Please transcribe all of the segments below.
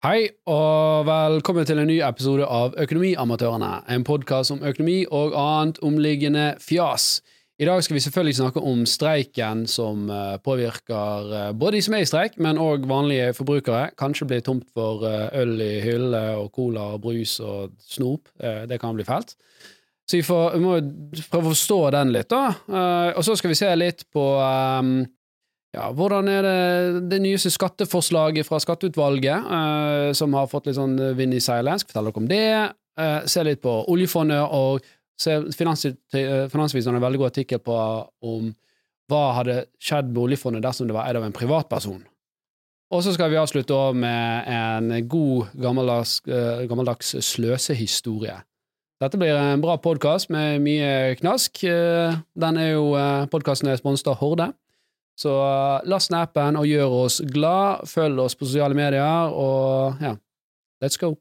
Hei, og velkommen til en ny episode av Økonomiamatørene, en podkast om økonomi og annet omliggende fjas. I dag skal vi selvfølgelig snakke om streiken som eh, påvirker eh, både de som er i streik, men òg vanlige forbrukere. Kanskje blir tomt for eh, øl i hyllene og cola og brus og snop. Det kan bli fælt. Så vi, får, vi må prøve å forstå den litt, da. Og så skal vi se litt på ja, hvordan er det det nyeste skatteforslaget fra skatteutvalget, uh, som har fått litt sånn vind i seilet? Skal fortelle dere om det. Uh, se litt på oljefondet, og finans, uh, har en veldig god artikkel på om hva hadde skjedd med oljefondet dersom det var eid av en privatperson. Og så skal vi avslutte med en god, gammeldags, uh, gammeldags sløsehistorie. Dette blir en bra podkast med mye knask. Den er jo, Podkasten er sponset Horde. Så uh, last ned appen og gjør oss glad. Følg oss på sosiale medier, og ja, let's go.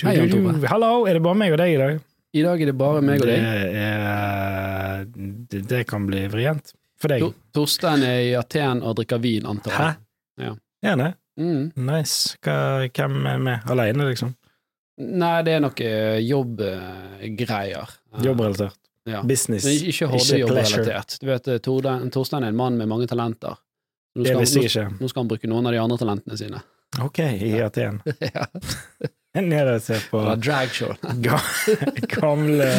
Hei. Hallo, er det bare meg og deg i dag? I dag er det bare meg og deg. Det, er, det, det kan bli vrient. For deg? Torstein er i Aten og drikker vin, antar jeg. Hæ? Ja. Er han det? Mm. Nice. Hva, hvem er med? Alene, liksom? Nei, det er noe jobbgreier. Jobbrelatert? Ja. Business? Men ikke Horde-jobbrelatert. Du vet, Torstein er en mann med mange talenter. Nå skal, det visste jeg ikke. Nå, nå skal han bruke noen av de andre talentene sine. Ok, i Aten. ja. Nede og se på dragshow. gamle,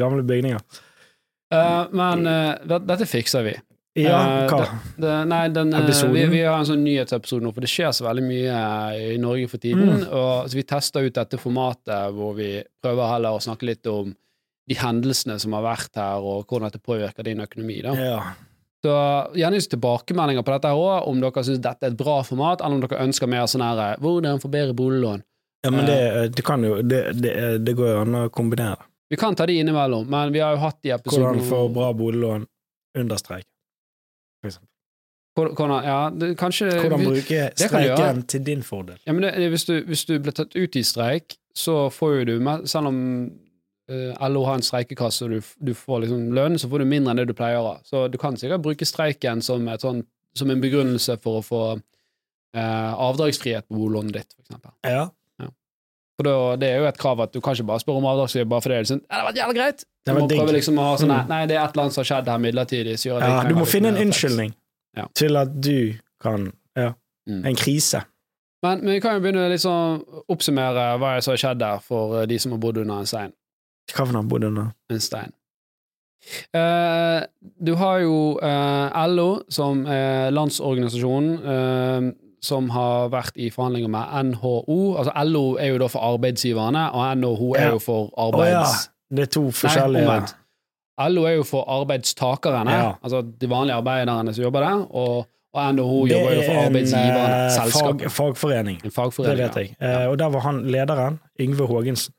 gamle bygninger. Uh, men uh, dette fikser vi. Ja, hva? Det, det, nei, den, eh, vi, vi, har en sånn nyhetsepisode nå, for det skjer så veldig mye eh, i Norge for tiden. Mm. Og, så vi tester ut dette formatet hvor vi prøver heller å snakke litt om de hendelsene som har vært her, og hvordan dette påvirker din økonomi. da. Ja. Så Gjerne tilbakemeldinger på dette òg, om dere syns dette er et bra format, eller om dere ønsker mer sånn her eh, hvordan forbedre bedre boliglån. Ja, men det, det kan jo det, det, går jo an å kombinere. Vi kan ta de innimellom, men vi har jo hatt de episodene Hvordan få bra boliglån under streik for eksempel. Hvordan, ja, det, kanskje, Hvordan bruke streiken til din fordel? Ja, men det, hvis, du, hvis, du, blir tatt ut i streik, så får du, selv om uh, eh, LO har en streikekasse og du, du, får liksom lønn, så får du mindre enn det du pleier. Så du kan sikkert bruke streiken som, sånt, som en begrunnelse for å få uh, avdragsfrihet på boliglånet ditt, for eksempel. Ja. For da, det er jo et krav at du kan ikke bare spørre om avdragsfrihet bare fordi det er sånn, det var jævlig greit. Du må prøve liksom å ha sånn mm. Nei, det er et eller annet som har skjedd her midlertidig. ja, du må finne en unnskyldning ja. til at du kan Ja. Mm. En krise. Men, men, vi kan jo begynne å liksom oppsummere hva som har skjedd der for eh, de som har bodd under en stein. Hva for noe bodd under? En stein. Uh, du har jo uh, LO, som er landsorganisasjonen. Uh, som har vært i forhandlinger med NHO. Altså LO er jo da for arbeidsgiverne, og NHO er jo for arbeids... Oh, ja. Det er to forskjellige Nei, LO er jo for arbeidstakerne, ja. altså de vanlige arbeiderne som jobber der. og og NHO jobber jo for arbeidsgiverne. Eh, fag, fagforening. En fagforening. Det vet jeg. Ja. Uh, og der var han lederen, Yngve Haagensen.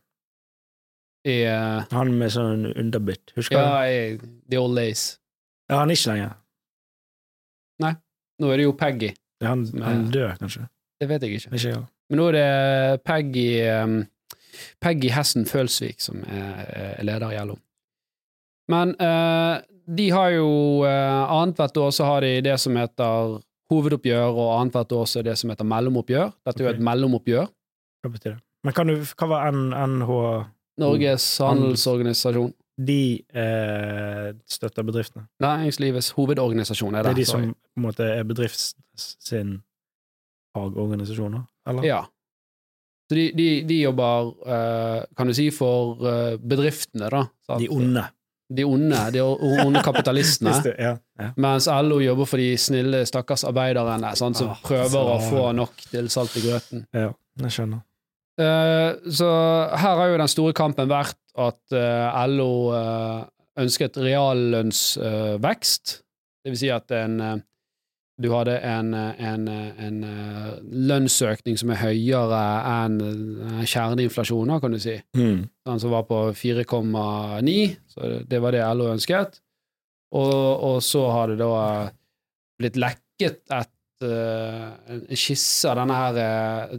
I, uh, han med sånn underbitt, husker du? Ja, i The Old Days. Ja, han er ikke lenger. Nei, nå er det jo Peggy. Han, han dør, kanskje? Det vet jeg ikke. ikke ja. Men nå er det Peggy um, Peggy Hessen Følsvik som er, er leder i LO. Men uh, de har jo uh, Annethvert år så har de det som heter hovedoppgjør, og annethvert år så er det som heter mellomoppgjør. Dette er jo et mellomoppgjør. Hva betyr det? Men kan du, hva var NH... Norges handelsorganisasjon de eh, støtter bedriftene? Næringslivets hovedorganisasjon er det. Det er de som på en måte er bedrifts sin fagorganisasjoner, eller? Ja. Så de, de, de jobber, eh, kan du si, for eh, bedriftene, da. De onde. De onde, de onde kapitalistene. ja, ja. Mens LO jobber for de snille, stakkars arbeiderne sant, som ah, prøver så... å få nok til salt i grøten. Ja, jeg skjønner. Uh, så her har jo den store kampen vært at LO ønsket reallønnsvekst. det vil si at en, du hadde en, en, en, lønnsøkning som er høyere enn kjerneinflasjonen, kan du si. Mm. Den som var på 4,9, så det var det LO ønsket. Og, og så har det da blitt lekket et, en skisse av denne her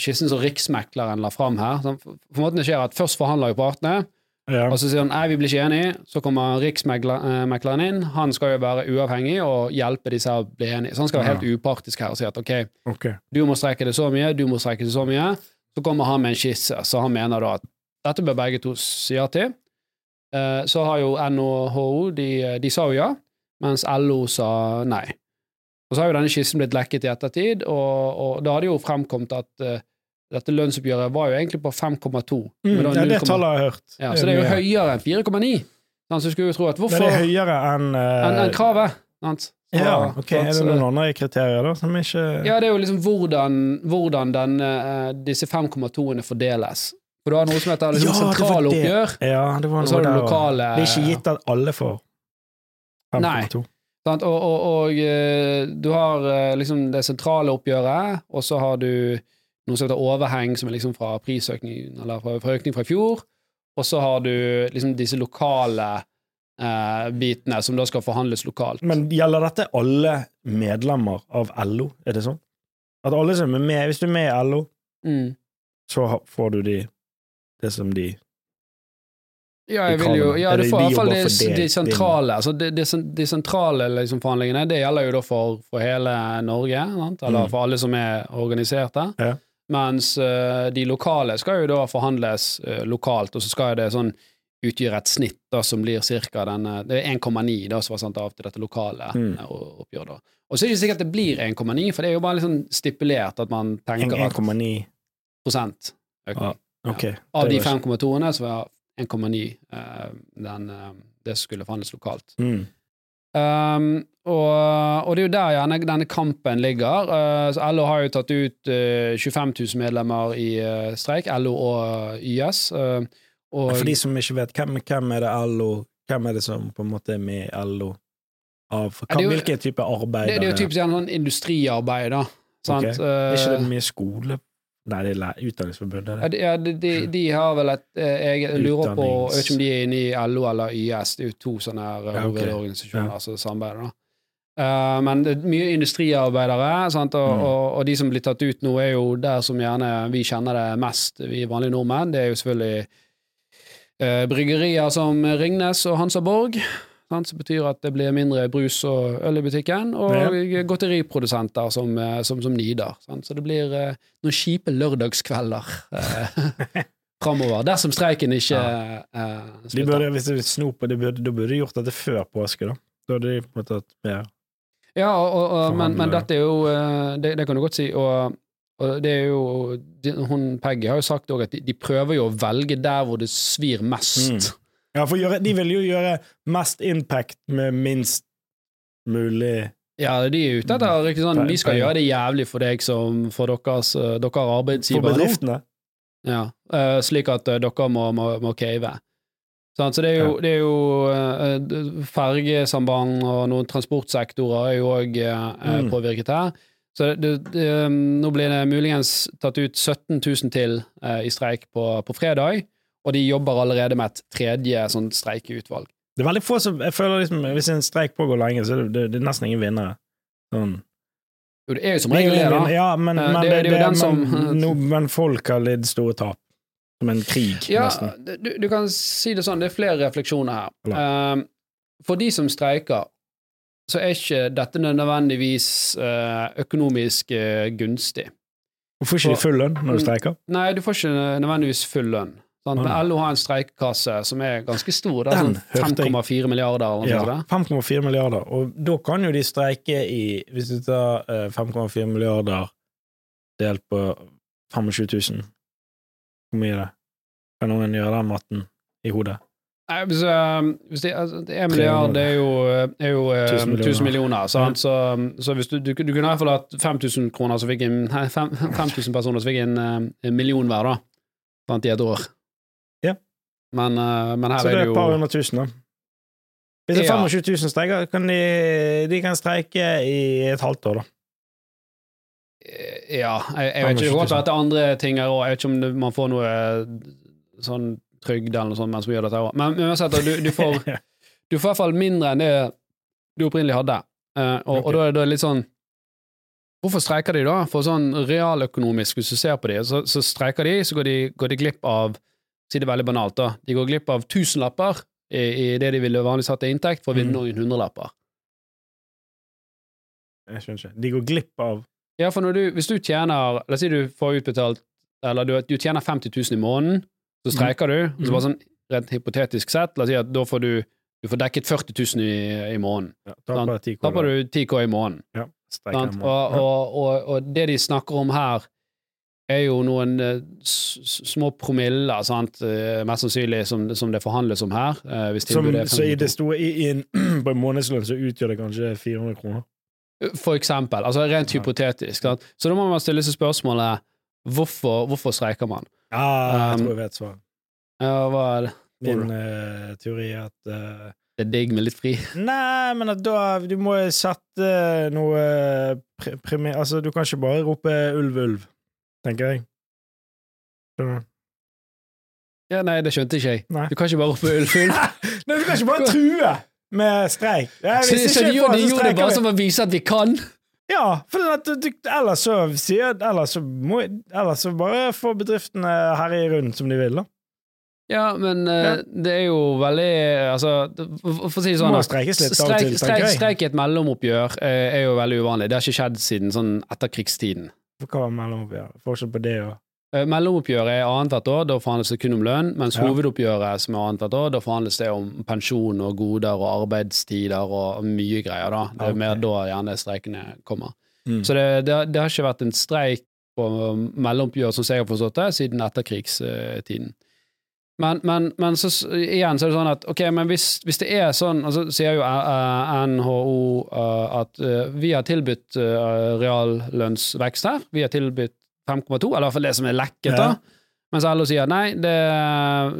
skissen som Riksmekleren la fram her. På for, for måten det skjer at Først forhandler jo partene, Ja. og så sier han nei, vi blir ikke enige. Så kommer Riksmekleren inn. Han skal jo være uavhengig og hjelpe disse her å bli enige. Så han skal være helt upartisk her og si at ok, Ok. du må strekke det så mye, du må strekke det så mye. Så kommer han med en skisse, så han mener da at dette bør begge to si ja til. Eh, så har jo NHO, de, de sa jo ja, mens LO sa nei. Og så har jo denne skissen blitt lekket i ettertid, og, og da hadde jo fremkommet at eh, dette lønnsoppgjøret var jo egentlig på 5,2. Mm, ja, det tallet har jeg hørt. Ja, så det er jo høyere enn 4,9. Så du skulle jo tro at hvorfor det er høyere enn uh, enn enn kravet. Sant? Så- Ja, ok. Er det noen andre kriterier da som ikke Ja, det er jo liksom hvordan, hvordan den, eh, disse 5,2-ene fordeles. For du har noe som heter liksom Ja, det oppgjør, Ja, det var og så har du lokale Det er ikke gitt at alle får 5,2. Sant? Og, og, og eh, du har eh, liksom det sentrale oppgjøret, og så har du noe som heter overheng, som er liksom fra prisøkning, eller fra, fra økning fra i fjor, og så har du liksom disse lokale eh, bitene som da skal forhandles lokalt. Men gjelder dette alle medlemmer av LO? Er det sånn? At alle som er med, Hvis du er med i LO, Mm. så får du de det som de Ja, jeg vil jo. Ja, du får i hvert fall de, de sentrale altså de, de, sentrale liksom, forhandlingene, det gjelder jo da for, for hele Norge, sant? eller Mm. for alle som er organiserte. Ja. Mens eh, de lokale skal jo da forhandles eh, lokalt, og så skal det sånn utgjøre et snitt da, som blir cirka denne Det er 1,9 da, som var sendt av til dette lokale Mm. eh, oppgjøret. da. Og så er det ikke sikkert det blir 1,9, for det er jo bare liksom stipulert at man tenker at 1,9 prosent økning. ja. Av de 5,2-ene så var 1,9 eh, den, det skulle forhandles lokalt. Mm. Um, og, og det er jo der gjerne denne kampen ligger. Uh, så LO har jo tatt ut uh, 25 000 medlemmer i uh, streik, LO og YS. Uh, og For de som ikke vet, hvem, hvem er det LO Hvem er det som på en måte er med i LO? Av, hva, jo- hvilken type arbeid? det, det er jo typisk sånn industriarbeid, da. Sant? Ok. Er ikke det mye skole Nei, det er Utdanningsforbundet. ja, det. de, ja, de, de, de har vel et eh, Jeg lurer på Jeg vet ikke om de er inne i LO eller YS, det er jo to sånne her Ja, okay. hovedorganisasjoner Ja. som samarbeider. da. Eh, men det er mye industriarbeidere, sant? Og, Mm. og, og de som blir tatt ut nå, er jo der som gjerne vi kjenner det mest, vi vanlige nordmenn. Det er jo selvfølgelig uh, bryggerier som Ringnes og Hansa Borg. Sant? Som betyr at det blir mindre brus og øl i butikken. Og godteriprodusenter som, eh, som, som nider. Sant? Så det blir eh, noen kjipe lørdagskvelder eh, framover. Dersom streiken ikke eh, De slutter. burde, hvis de snoper, de burde, da burde de gjort dette før påske, da. Da hadde de på en måte hatt mer Ja, og, og, men, men dette er jo det, det kan du godt si. Og, og det er jo hun, Peggy har jo sagt at de, de prøver jo å velge der hvor det svir mest. Mm. Ja, for gjøre, de vil jo gjøre mest impact med minst mulig Ja, de er ute etter ikke sånn, Vi skal gjøre det jævlig for deg som for deres, eh, dere For bedriftene. Ja, eh, slik at eh, dere må, må, må cave. Så det er jo, det er jo Fergesamband og noen transportsektorer er jo òg Mm. påvirket her. Så det, det, nå blir det muligens tatt ut 17 000 til i streik på, på fredag, og de jobber allerede med et tredje sånn streikeutvalg. Det er veldig få som Jeg føler liksom Hvis en streik pågår lenge, så er det, det, er nesten ingen vinnere. Sånn. Jo, det er jo som regel det, da. Ja, men, Eh, men, det- det, det som- no, men folk har lidd store tap. Som en krig, Ja, nesten. du, du kan si det sånn, det er flere refleksjoner her. Um, for de som streiker, så er ikke dette nødvendigvis eh, økonomisk gunstig. gunstig. får ikke de full lønn når du streiker? Nei, du får ikke nødvendigvis full lønn. Ah. LO har en streikekasse som er ganske stor. Det er sånn 5,4 milliarder eller Ja, 5,4 milliarder. Og da kan jo de streike i Hvis du tar eh, 5,4 milliarder delt på 25 000 Hvor mye er det? Kan noen gjøre den matten i hodet? Nei, hvis, eh, hvis det, altså, en milliard, det er jo, er jo eh, 1000 millioner. millioner. Sant? Så, så hvis du, du, du kunne i hvert fall hatt 5000 kroner som fikk en, nei, fem- 5000 personer som fikk en, eh, en million hver, da. Sant, I et år. Men, eh, men her Så det er Så det et par hundre tusen, da. Hvis det er Ja. 25 000 streiker, kan de, de kan streike i et halvt år, da. Ja, jeg, jeg vet ikke. Det kan være er andre ting her òg. Jeg vet ikke om man får noe eh, sånn trygd eller noe sånt mens vi gjør dette òg. Men uansett, du, du, får, du får i hvert fall mindre enn det du opprinnelig hadde. Eh, og, okay. og da er det litt sånn Hvorfor streiker de da? For sånn realøkonomisk, hvis du ser på de, så, så streiker de, så går de, går de glipp av Si det veldig banalt, da. De går glipp av tusenlapper i, i det de ville vanligvis hatt til inntekt, for å vinne Mm. noen hundrelapper. Jeg skjønner ikke. De går glipp av Ja, for du, hvis du tjener La oss si du får utbetalt Eller du, du tjener 50 000 i måneden, så streiker du, og så bare sånn rent hypotetisk sett, la oss si at da får du du får dekket 40 000 i, i måneden. ja, Taper 10 Da får du 10 K i måneden. Ja, Og, og, og, og det de snakker om her, er jo noen eh, små promiller, sant? eh, mest sannsynlig, som, som det forhandles om her. eh, Som, så i det store i, i en, På en månedslønn så utgjør det kanskje 400 kroner. For eksempel. Altså rent hypotetisk. Sant? Så da må man stille seg spørsmålet hvorfor, hvorfor streiker man? Ja, jeg Um, tror jeg vet svaret. Ja, hva er det? Min uh, teori er at uh, Det er digg med litt fri. Nei, men at da Du må sette noe pre premier... Altså, du kan ikke bare rope ulv, ulv, tenker jeg. Skjønner du? Ja, nei, det skjønte ikke jeg. Nei. Du kan ikke bare rope ulv, ulv. Nei, du kan ikke bare true med streik. Ja, Så, så de, gjorde- det bare som å vise at vi kan? Ja, for at ellers så sier Ellers så må Ellers så bare får bedriftene herje rundt som de vil, da. Ja, men eh, Ja. det er jo veldig Altså, for å si det sånn Må streikes litt av og streik, til, tenker jeg. streik i et mellomoppgjør eh, er jo veldig uvanlig. Det har ikke skjedd siden sånn etterkrigstiden. Hva var mellomoppgjøret? Forskjell på det og Eh, Mellomoppgjøret er annethvert år, da forhandles det kun om lønn, mens Ja. hovedoppgjøret, som er annethvert år, da forhandles det om pensjon og goder og arbeidstider og mye greier, da. Det er okay. mer da gjerne streikene kommer. Mm. Så det, det, det har ikke vært en streik på mellomoppgjør, som jeg har forstått det, siden etterkrigstiden. Men, men, men så, igjen så er det sånn at ok, men hvis, hvis det er sånn, og altså sier jo uh, NHO uh, at uh, vi har tilbudt eh, reallønnsvekst her, vi har tilbudt 5,2, eller i hvert fall det som er lekket, Ja. da. Mens LO sier nei, det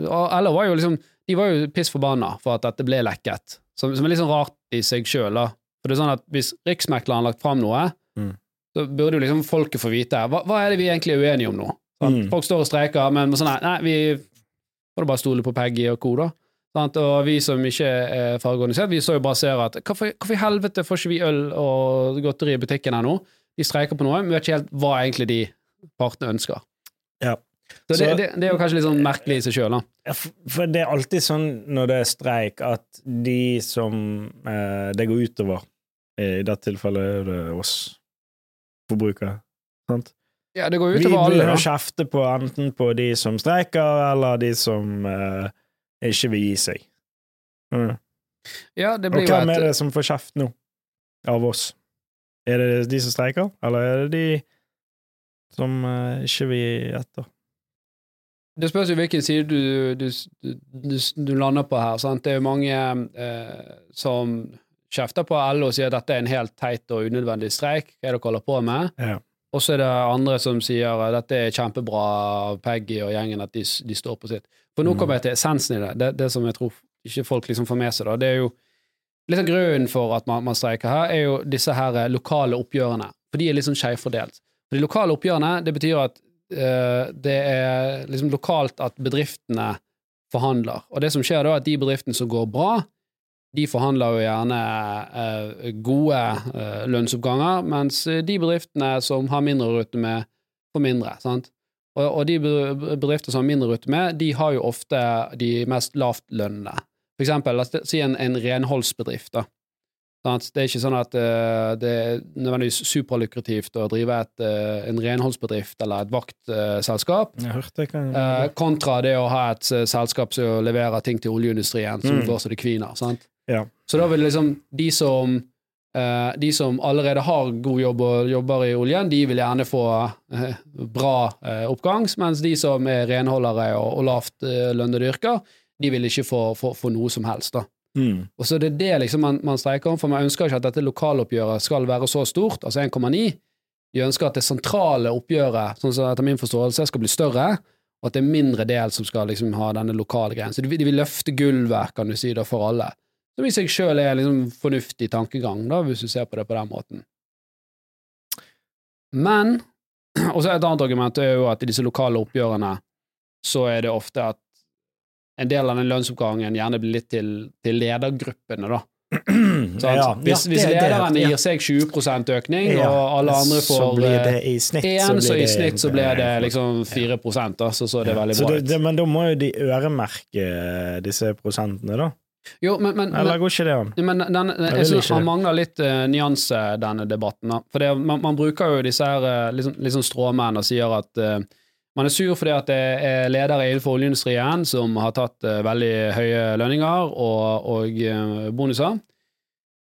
Og LO var jo liksom De var jo piss forbanna for at dette ble lekket, som, som er litt sånn rart i seg sjøl, da. For det er sånn at hvis Riksmekleren har lagt fram noe, Mm. så burde jo liksom folket få vite hva, hva er det vi egentlig er uenige om nå. Sant? Mm. Folk står og streiker, men sånn nei, vi får det bare stole på Peggy og co., da. Sant? Og vi som ikke er fagorganisert, vi så jo bare ser at hvorfor, i helvete får ikke vi øl og godteri i butikken her nå? De streiker på noe, men vi vet ikke helt hva egentlig de partene ønsker. Ja. Så, Så- det, det, det er jo kanskje litt sånn merkelig i seg sjøl, da. For det er alltid sånn når det er streik, at de som eh, det går utover I dette tilfellet er det oss forbrukere. Sant? Ja, det går utover alle, Vi begynner å kjefte på enten på de som streiker, eller de som uh, ikke vil gi seg. Mm. Ja, det Og blir jo hvem er det som får kjeft nå? Av oss? Er det de som streiker, eller er det de som uh, ikke vil gi etter? Det spørs jo hvilken side du, du, du, du lander på her. Sant? Det er jo mange eh, som kjefter på LO og sier at dette er en helt teit og unødvendig streik. Hva er det dere holder på med? Ja. Og så er det andre som sier at dette er kjempebra av Peggy og gjengen, at de, de står på sitt. For nå Mm. kommer jeg til essensen i det. det. Det som jeg tror ikke folk liksom får med seg, da. Det er jo litt av grunnen for at man, man streiker her, er jo disse her eh, lokale oppgjørene. For de er liksom skjevfordelt. For de lokale oppgjørene, det betyr at eh, det er liksom lokalt at bedriftene forhandler. Og det som skjer da, er at de bedriftene som går bra, de forhandler jo gjerne eh, gode eh, lønnsoppganger, mens de bedriftene som har mindre å rutte med, får mindre. sant? Og, og de bedriftene som har mindre å rutte med, de har jo ofte de mest lavtlønnede. For eksempel, la oss si en, en renholdsbedrift. da. Sant? Det er ikke sånn at eh, det er nødvendigvis superlukrativt å drive et, eh, en renholdsbedrift eller et vaktselskap, eh, kontra det å ha et selskap som leverer ting til oljeindustrien, som Mm. går så det kviner. sant? Ja. Så da vil liksom de som eh, de som allerede har god jobb og jobber i oljen, de vil gjerne få eh, bra eh, oppgang, mens de som er renholdere og, og lavt eh, lønnede yrker, de vil ikke få, få, få noe som helst. da. Mm. Og så det er det liksom man, man streiker om, for man ønsker ikke at dette lokaloppgjøret skal være så stort, altså 1,9. De ønsker at det sentrale oppgjøret, sånn som etter min forståelse, skal bli større, og at det er mindre del som skal liksom ha denne lokale greien. Så de, de vil løfte gulvet, kan du si, da, for alle. Som i seg sjøl er liksom fornuftig tankegang, da, hvis du ser på det på den måten. Men Og så et annet argument er jo at i disse lokale oppgjørene så er det ofte at en del av den lønnsoppgangen gjerne blir litt til, til ledergruppene, da. Ja, hvis hvis det- lederen ja. gir seg 20 økning, Ja, og alle andre så får blir eh, det i snitt, én, så, blir i snitt så blir det liksom 4 da, så så det veldig Så bra det, det, men da må jo de øremerke disse prosentene, da? Jo, men, men, Eller går ikke det an? men den, den, Jeg ikke han mangler litt uh, nyanse, denne debatten. Da. For det, man, man bruker jo disse her uh, liksom, liksom stråmenn og sier at uh, man er sur fordi at det er ledere innenfor oljeindustrien som har tatt uh, veldig høye lønninger og, og bonuser.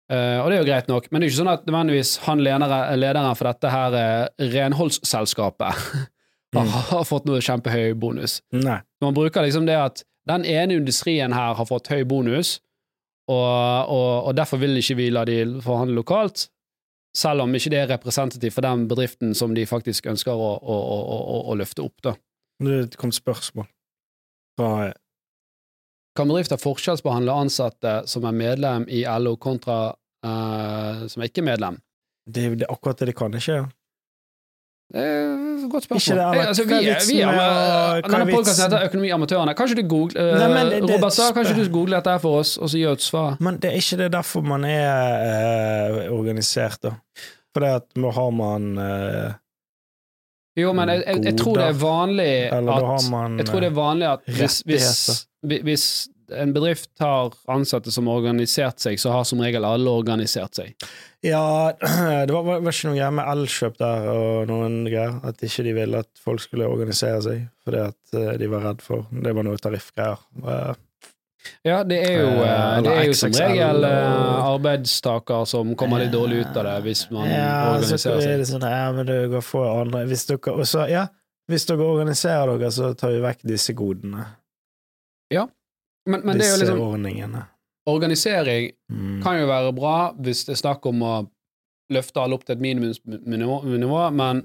Og det er jo greit nok, men det er ikke sånn at nødvendigvis han ledere, lederen for dette her renholdsselskapet har, har fått noe kjempehøy bonus. Nei. Man bruker liksom det at den ene industrien her har fått høy bonus, og, og, og derfor vil ikke vi la de forhandle lokalt, selv om ikke det er representativt for den bedriften som de faktisk ønsker å, å, å, å, løfte opp. da. Det kom spørsmål fra Kan bedrifter forskjellsbehandle ansatte som er medlem i LO kontra uh, som er ikke medlem? Det er akkurat det de kan, ikke? Det godt Ikke det, eller Eh, altså, vi, er vi, er- med er denne podkasten heter Økonomiamatørene. Kanskje du googler uh, Nei, det- det- Robert sa, kanskje du googler dette her for oss, og så gir et svar? Men det er ikke det derfor man er uh, organisert, da. For det at nå har man uh, Jo, men jeg, jeg, jeg tror det er vanlig har at man Jeg tror det er vanlig at hvis, hvis, hvis en bedrift har ansatte som har organisert seg, så har som regel alle organisert seg. Ja, det var, var ikke noe greier med Elkjøp der og noen greier. At ikke de ville at folk skulle organisere seg fordi at eh, de var redd for Det var noe tariffgreier. Ja, det er jo, Eh, eh, det er jo som regel arbeidstaker som kommer litt dårlig ut av det hvis man Ja, så organiserer er seg. det sånn Ja, men dere får andre Hvis dere også, Ja, hvis dere organiserer dere, så tar vi vekk disse godene. Men, men jo disse liksom ordningene. Organisering Mm. kan jo være bra hvis det er snakk om å løfte alle opp til et minimumsnivå, men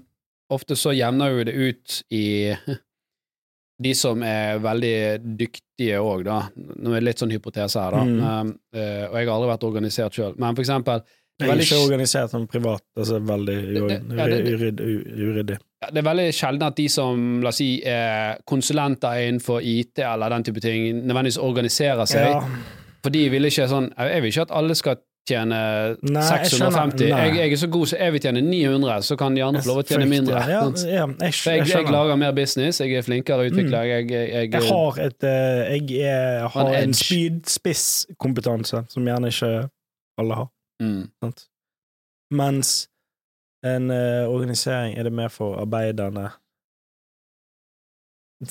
ofte så jevner jo det ut i de som er veldig dyktige òg, da. Nå er det litt sånn hypotese her, da. Mm. Um, eh, og jeg har aldri vært organisert sjøl. Men for eksempel Jeg er ikke organisert som privat, altså veldig uryddig. Det er veldig sjelden at de som la oss si, er konsulenter innenfor IT eller den type ting, nødvendigvis organiserer seg. Ja. For de vil ikke sånn Jeg vil ikke at alle skal tjene Nei, 650. Jeg, Jeg, jeg er så god så jeg vil tjene 900, så kan de andre få lov å tjene mindre. Ja, ja, jeg, jeg, lager mer business, jeg er flinkere utvikler, jeg, jeg, har et eh, er, har En en spydspisskompetanse som gjerne ikke alle har. mm. Mens en uh, organisering er det mer for arbeiderne?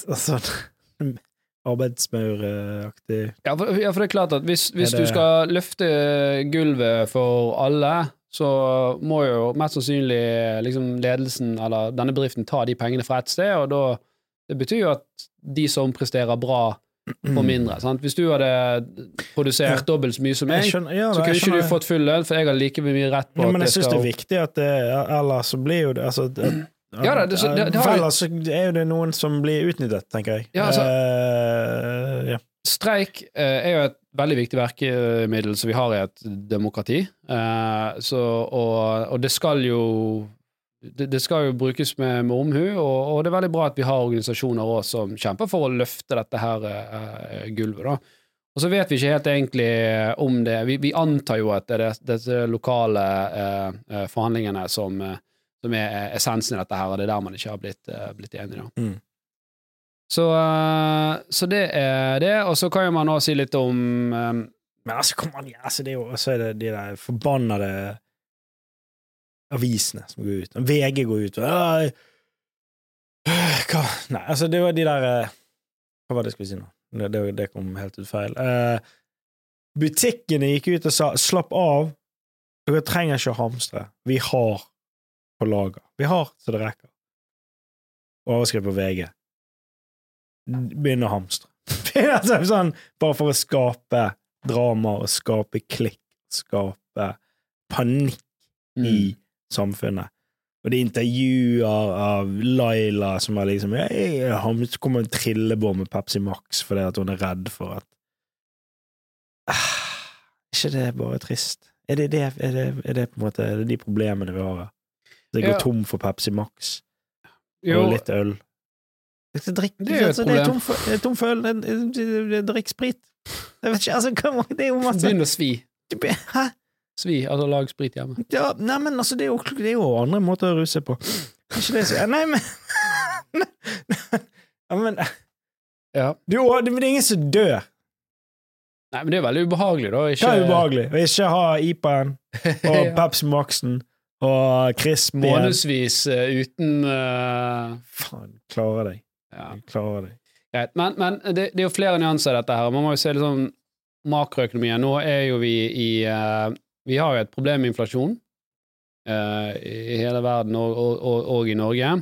Altså arbeidsmauraktig ja, for, ja, for det er klart at hvis, hvis Er det- du skal løfte gulvet for alle, så må jo mest sannsynlig liksom, ledelsen eller denne bedriften ta de pengene fra et sted, og da Det betyr jo at de som presterer bra, får mindre. Sant? Hvis du hadde produsert Ja. dobbelt så mye som meg, skjønner, ja, så kunne ikke du fått full lønn, for jeg har like mye rett på Ja, men jeg syns det er viktig at det Ellers så blir jo det altså, at, Ja da, det- så det- det har ellers så er jo det noen som blir utnyttet, tenker jeg. Ja, altså- uh, ja. Streik uh, er jo et veldig viktig verkemiddel som vi har i et demokrati. Uh, så, og, og det skal jo det, det skal jo brukes med, med omhu, og, og det er veldig bra at vi har organisasjoner også som kjemper for å løfte dette her uh, gulvet. da. Og så vet vi ikke helt egentlig om det Vi, vi antar jo at det er disse lokale eh, eh, forhandlingene som, eh, som er essensen i dette her, og det er der man ikke har blitt, uh, blitt enige. da. Mm. Så, eh, så det er det, og så kan jo man også si litt om um, Men altså, kom an, altså, det er jo så er de der forbannede avisene som går ut. VG går ut og Hva Nei, altså, det var de der eh, Hva var det jeg skulle si nå? Det, det, det kom helt ut feil. Uh, butikkene gikk ut og sa 'slapp av, dere trenger ikke å hamstre. Vi har på lager. Vi har så det rekker'. Overskrift på VG. Begynn å hamstre. altså, sånn, bare for å skape drama og skape klikk, skape panikk mm. Samfunnet. Og det er intervjuer av Laila som er liksom «Hei, Han kommer en trillebår med Pepsi Max fordi at hun er redd for at ah, ikke det bare trist? Er det, det, er, det, er det på en måte er de problemene vi har her? Det går Ja. tom for Pepsi Max Jo, og litt øl. Det, drikk, Det er jo et altså, det er problem. det er tom for øl. Drikk sprit. Jeg vet ikke, altså, det er jo masse begynner å svi. Hæ? Svi, altså lag sprit hjemme. Ja, nei, men altså, det er, jo, det er jo andre måter å ruse på. Ikke det så Nei, men Ja, men Ja. du, det, det er ingen som dør. Nei, men det er veldig ubehagelig, da. Hva er ubehagelig? Å ikke ha IPA-en og Ja. Pepsi Max-en og Crispy Månedsvis uh, uten uh... Faen, klarer deg. ja. Klarer deg. Greit. Men, men det, det er jo flere nyanser i dette her. Man må jo se litt sånn makroøkonomien. Nå er jo vi i eh, Vi har jo et problem med inflasjon eh, i hele verden og, og, og, og i Norge.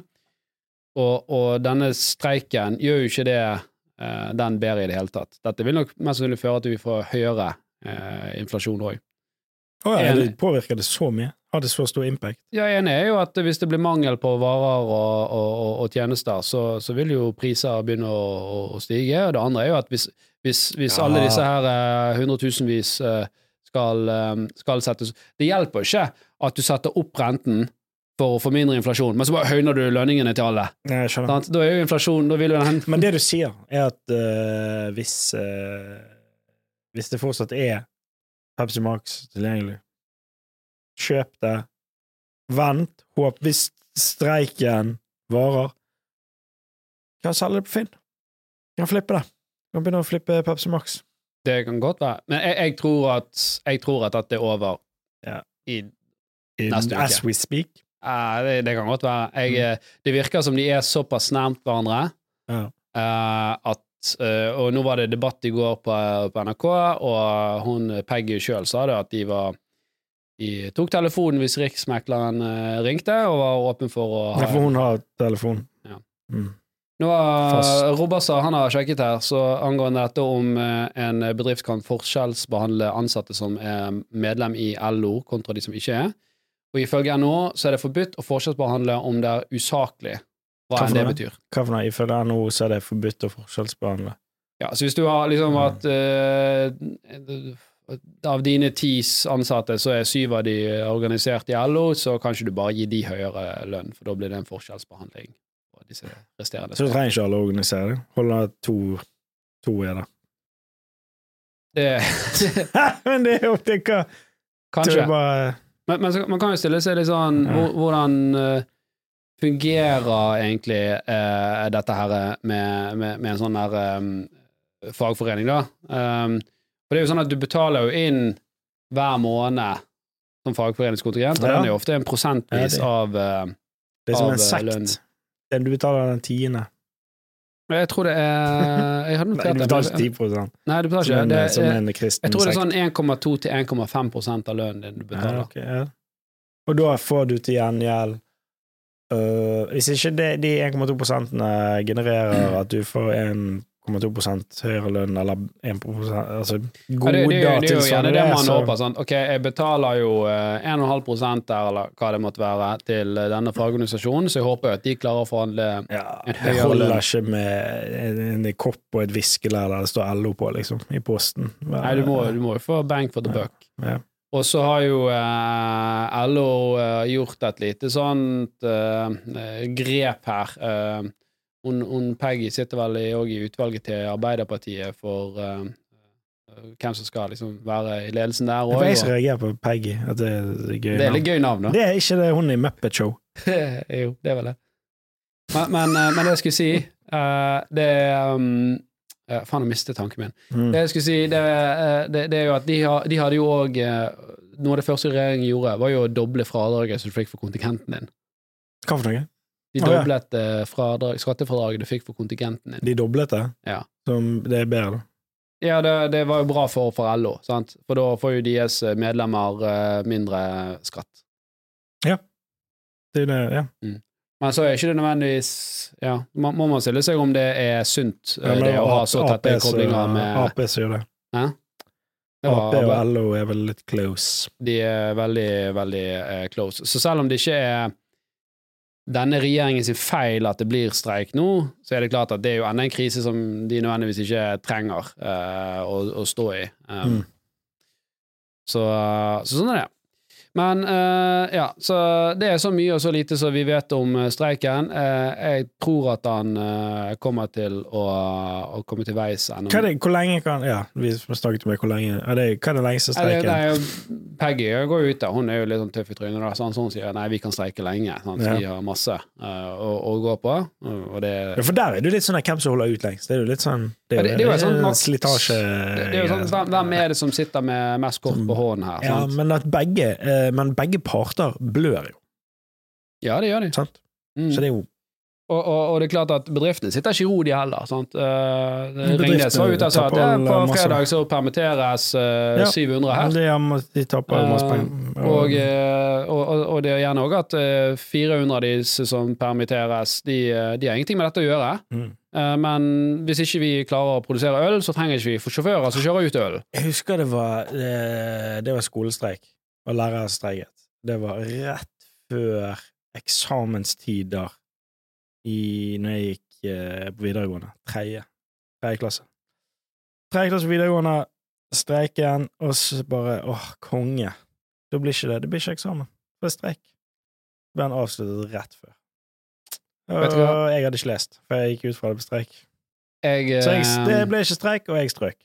Og, og denne streiken gjør jo ikke det eh, den bedre i det hele tatt. Dette vil nok mest sannsynlig føre til vi får høyere eh, inflasjon òg. Oh, ja, det påvirker det så mye? Har det så stor impact? Ja, En er jo at hvis det blir mangel på varer og, og, og, og tjenester, så, så vil jo priser begynne å, å, å stige. Og det andre er jo at hvis, hvis, hvis Ja. alle disse her eh, hundretusenvis eh, skal, eh, skal settes Det hjelper ikke at du setter opp renten for å få mindre inflasjon, men så bare høyner du lønningene til alle. Jeg skjønner. Da er jo inflasjon Da vil den Men det du sier, er at uh, hvis uh, Hvis det fortsatt er Pepsi Max tilgjengelig, kjøp det. Vent. Håp. Hvis streiken varer, kan selge det på Finn. Kan flippe det. Kan begynne å flippe Pepsi Max. Det kan godt være. Men jeg, jeg, tror at, jeg tror at dette er over Ja. i In, Neste uke. as we speak. Uh, det, det kan godt være. Jeg, Mm. eh, Det virker som de er såpass nærmt hverandre Ja. uh, at uh, Og nå var det debatt i går på, på NRK, og hun Peggy sjøl sa det at de var De tok telefonen hvis Riksmekleren ringte, og var åpen for å ha Ja, for hun har telefon. Ja. Mm. Nå har. Robasa han har sjekket her, så angående dette om eh, en bedrift kan forskjellsbehandle ansatte som er medlem i LO, kontra de som ikke er. Og ifølge NHO så er det forbudt å forskjellsbehandle om det er usaklig, hva enn det betyr. Hva for noe? Ifølge NHO så er det forbudt å forskjellsbehandle. Ja, så hvis du har liksom at uh, av dine ti ansatte, så er syv av de organisert i LO, så kan ikke du bare gi de høyere lønn, for da blir det en forskjellsbehandling disse resterende. Så du trenger ikke alle å organisere det. Holde to, to er det. Det, Men det er jo til hva kanskje. Bare Men, men så, man kan jo stille seg litt sånn Ja. Hvordan uh, fungerer egentlig uh, dette her med, med, med en sånn der um, fagforening, da? Um, for det er jo sånn at du betaler jo inn hver måned som fagforeningskontingent, og Ja. den er jo ofte en prosentvis Ja, det- av uh, Det er som Av, en sekt. lønn. Den du betaler den tiende. Jeg tror det er Jeg hadde notert det. du betaler ikke 10 Nei, du betaler ikke. Det, eh, som en kristen jeg tror det er sånn 1,2 til 1,5 av lønnen din du betaler. Ja, okay, ja. Og da får du til gjengjeld uh, Hvis ikke de 1,2 genererer at du får en 0,2 høyere lønn eller 1 altså goder ja, det, det, det, det, til det man håper. Sånn. Ok, jeg betaler jo eh, 1,5 der, eller hva det måtte være, til eh, denne fagorganisasjonen, så jeg håper jo at de klarer å forhandle eh, ja, en høyere lønn. Det holder lønn. ikke med en, en, en kopp og et viskelær der det står LO på, liksom, i posten. Hver, Nei, du må, du må jo få bank for the ja, buck. Ja. Og så har jo eh, LO eh, gjort et lite sånt eh, grep her. Hun, hun Peggy sitter vel i- i utvalget til Arbeiderpartiet for eh, hvem som skal liksom være i ledelsen der Det er jeg som reagerer på Peggy, at det er gøy. Det er litt gøy navn, da. Det er ikke det hun i Muppet Show. jo, det er vel det. Men, men, eh, men det jeg skulle si, uh, det um, uh, Faen, jeg mistet tanken min. Mm. Det jeg skulle si, det, uh, det, det er jo at de, har, de hadde jo òg Noe av det første regjeringen gjorde, var jo å doble fradraget som du fikk for kontingenten din. Hva for noe? De ja. doblet eh, fradrag, skattefradraget du fikk for kontingenten din. De doblet det? Ja. Som det er bedre, da. Ja, det, det var jo bra for, for LO, sant? for da får jo deres medlemmer eh, mindre skatt. Det er det, ja. Men så er ikke det nødvendigvis Ja, må, må man stille seg om det er sunt, eh, Ja, det å ha så tette koblinger med AP som gjør det. Det var- AP og LO er vel litt close. De er veldig, veldig eh, close. Så selv om det ikke er denne regjeringen sin feil at det blir streik nå, så er det klart at det er jo enda en krise som de nødvendigvis ikke trenger uh, å, å stå i. Um, Mm. så, så sånn er det. Men uh, ja, så det er så mye og så lite som vi vet om eh, streiken. Uh, jeg tror at han uh, kommer til å, å komme til veis det, hvor lenge kan Ja, vi snakket om det, hvor lenge er det, Hva er den lengste Nei, det- streiken? er, Peggy går jo ut der, hun er jo litt sånn tøff i trynet. da, hun sånn sier nei, vi kan streike lenge. Sant? Ja. Vi har masse å, å gå på. Og det, Ja, for der er det litt sånn hvem som holder ut lengst. Det er jo litt sånn Det er det- det er jo sånt slitasje det, det er jo sånn, hvem, er det som sitter med mest kort på hånden her? Ja, men at begge Men begge parter blør jo, Ja, det gjør de. sant? Mm. Så det er jo Og, og, og det er klart at bedriftene sitter ikke i ro, de heller. Sant? Uh, Ringnes var ute og sa at ja, på fredag så permitteres uh, Ja. 700 her. er, De taper masse Eh, penger. Eh, og, og, det er gjerne òg at eh, 400 av de som permitteres, de, eh, de har ingenting med dette å gjøre. Mm. Eh, Men hvis ikke vi klarer å produsere øl, så trenger ikke vi for sjåfører som kjører ut øl. Jeg husker det var eh, Det var skolestreik, og lærere streiket. Det var rett før eksamenstider i når jeg gikk eh, på videregående. Tredje. Tredje klasse. Tredje klasse videregående, streiken, og så bare åh, konge. Da blir ikke det. Det blir ikke eksamen. Det er streik. Den avsluttet rett før. Og jeg hadde ikke lest, for jeg gikk ut fra det på streik. Jeg, Så jeg, det eh, ble ikke streik, og jeg strøk.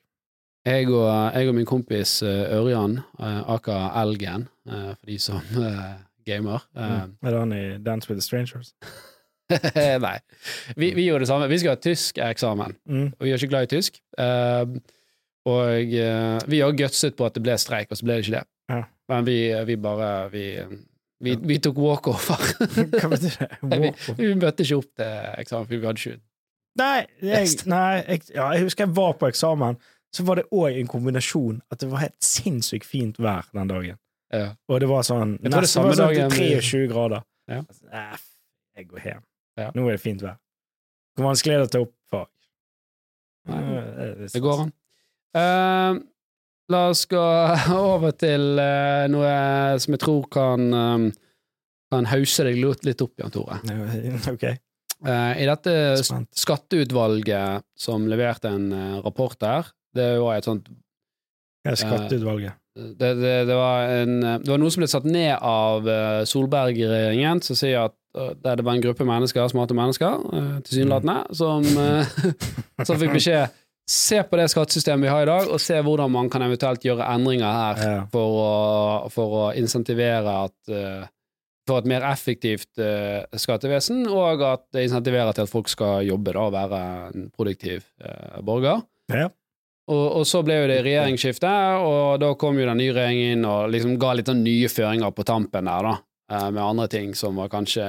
Jeg, og, jeg og min kompis eh, Ørjan, eh, aka Elgen, eh, for de som gamer Mm. Er det han i Dance with the Strangers? Nei. Vi, vi gjorde det samme. Vi skal ha tyskeksamen. Mm. og vi er ikke glad i tysk. Og vi har gutset på at det ble streik, og så ble det ikke det. Ja. Men vi, vi bare Vi, vi, vi tok walkover. Hva betyr det? vi, Walk-off? vi møtte ikke opp til eksamen, for vi hadde ikke Nei, jeg, nei jeg, ja, jeg husker jeg var på eksamen, så var det òg en kombinasjon at det var helt sinnssykt fint vær den dagen. ja. Og det var sånn Jeg tror det samme sånn dagen 23 grader. Ja. Altså, jeg går hjem. Ja. Nå er det fint vær. Hvor vanskelig er det å ta opp fag? Nei, Eh, Det går an. Uh, la oss gå over til uh, noe som jeg tror kan um, kan hause deg litt litt opp, Jan Tore. Okay. Uh, I dette spent. skatteutvalget som leverte en eh, rapport der, det var et sånt skatteutvalget? det, det, det, var en, det var noe som ble satt ned av eh, Solberg-regjeringen, som sier at eh, der det var en gruppe mennesker, smarte mennesker, eh, tilsynelatende, som, eh, som fikk beskjed Se på det skattesystemet vi har i dag, og se hvordan man kan eventuelt gjøre endringer her for å, for å insentivere at eh, for et mer effektivt uh, skattevesen, og at det insentiverer til at folk skal jobbe da, og være en produktiv uh, borger. Ja. Og, og så ble jo det regjeringsskifte, og da kom jo den nye regjeringen inn og liksom ga litt sånn nye føringer på tampen der, da. eh, Med andre ting som var kanskje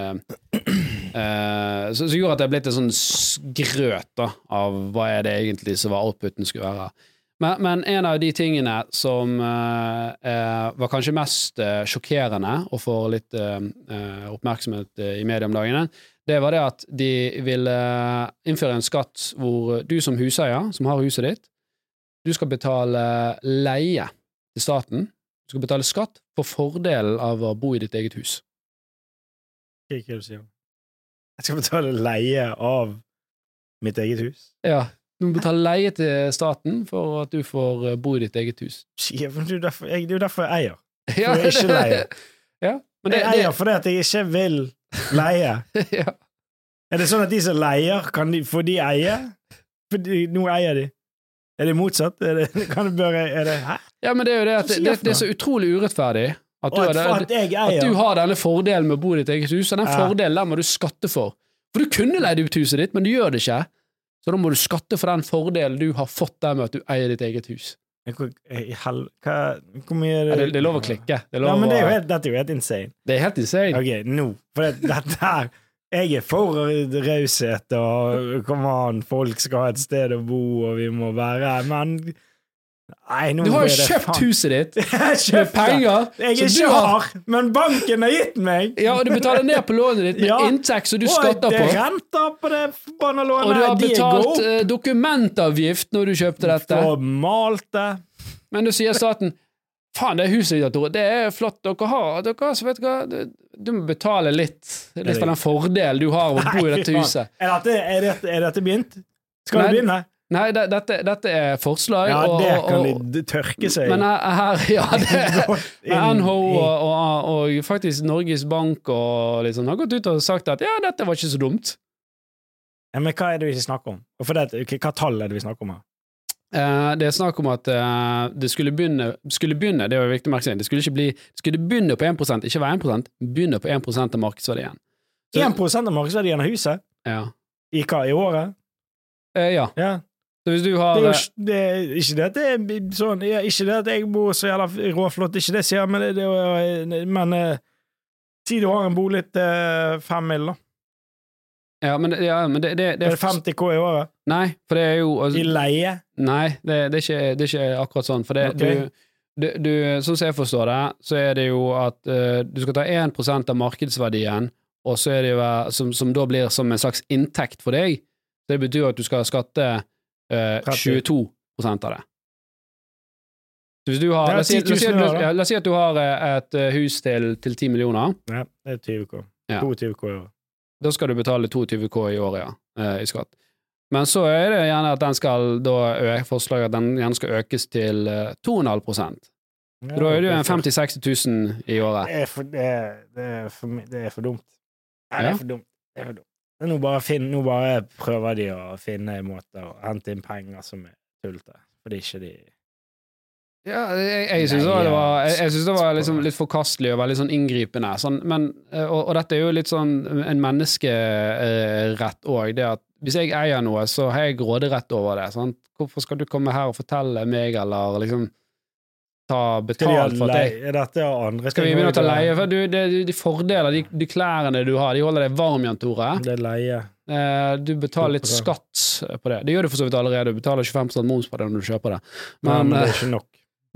eh, så gjorde at det ble litt sånn sgrøt da, av hva er det egentlig som var outputen skulle være. Men, men en av de tingene som eh, eh, var kanskje mest eh, sjokkerende og får litt eh, oppmerksomhet i media om dagene, det var det at de ville innføre en skatt hvor du som huseier, som har huset ditt, du skal betale leie til staten. Du skal betale skatt for fordelen av å bo i ditt eget hus. Hva er det du sier? Jeg skal betale leie av mitt eget hus? Ja, du må betale leie til staten for at du får eh, bo i ditt eget hus. Ja, men Det er jo derfor jeg, det er derfor jeg eier. Ja, jeg ikke leie. Ja, det, jeg eier fordi at jeg ikke vil leie. ja. Er det sånn at de som leier, kan de, får de eie? Fordi nå eier de. Er det motsatt? Er det, kan du bare, er det, hæ? ja, men det er jo det at det, det, det er så utrolig urettferdig at du, at, at at du har denne fordelen med å bo i ditt eget hus, og den Ja. fordelen der må du skatte for. For du kunne leid ut huset ditt, men du gjør det ikke. Så da må du skatte for den fordelen du har fått der med at du eier ditt eget hus. Hvor, hel, hva, hvor mye er Ja, det det, det er lov å klikke. Det er, Ja, men det er jo helt, dette er jo helt insane. det er helt insane. Ok, nå. For dette her Jeg er for raushet og kom an, folk skal ha et sted å bo, og vi må være her, men Nei, nå Du har jo kjøpt faen- huset ditt med penger Jeg er ikke har. men banken har gitt meg! Ja, og du betaler ned på lånet ditt med Ja. inntekt som du Og skatter det på. er renter på det forbanna lånet! Og du har betalt eh, dokumentavgift når du kjøpte dette. Og malt det. Men du sier staten Faen, det huset ditt, Tore, det er flott dere har. Dere, vet du hva, du, du må betale litt. Litt for den fordelen du har av å bo i dette huset. Er dette, er dette, er dette begynt? Skal Nei. det begynne? Nei, det, dette, dette er forslag, Ja, det kan og, de tørke seg Men her, her Ja, det NHO og, og, faktisk Norges Bank og liksom, har gått ut og sagt at ja, dette var ikke så dumt. ja, Men hva er det vi snakker om? Det, hva tall er det vi snakker om her? Eh, det er snakk om at eh, det skulle begynne, skulle begynne, det var viktig å merke seg, det skulle bli, det skulle begynne på 1 ikke være 1 begynne på 1 av markedsverdien. Så- 1 av markedsverdien av huset? Ja. I hva? I året? Eh, ja. Ja. Så hvis du Det er jo eh, det er ikke det at det er sånn ja, Ikke det at jeg bor så jævla råflott, ikke det jeg sier, men, det, det, men eh, Si du har en bolig til fem mil, da. Ja, men, ja, men det, det, det Er det 50 K i året? Nei, for det er jo altså, I leie? Nei, det, det, er ikke, det er ikke akkurat sånn. For det, okay. du, du, du, sånn som jeg forstår det, så er det jo at uh, du skal ta 1% av markedsverdien, og så er det jo, eh, som, som da blir som en slags inntekt for deg. Det betyr at du skal skatte uh, 22% av det. Så hvis du har, la, oss si, 10 000 la, si, at du- har eh, et eh, hus til, til 10 millioner. Ja, det er 20 K. Ja. 22 K i året. Da skal du betale 22 K i året, ja, eh, i skatt. Men så er det gjerne at den skal da forslaget at den gjerne skal økes til eh, 2,5 ja, da er det jo en 50 000-60 000 i året. Det er for, det er, det er for, det er for dumt. Nei, det er for dumt. Det er for dumt. Nå bare, finn, nå bare prøver de å finne måter å hente inn penger som er tullete, fordi ikke de Ja, jeg, jeg syns det var, jeg, jeg synes det var liksom litt forkastelig og veldig sånn inngripende. Sånn, men, og, og dette er jo litt sånn en menneskerett òg, det at hvis jeg eier noe, så har jeg råderett over det. Sant? Hvorfor skal du komme her og fortelle meg, eller liksom ta betalt for at jeg? Er dette andre Skal vi begynne å ta leie? For du, det, de fordeler, de, de klærne du har, de holder deg varm, Jan Tore. Det er leie. Eh, du betaler litt skatt på det. Det gjør du for så vidt allerede, du betaler 25% moms på det når du kjøper det. Men, Men, det eh, er ikke nok.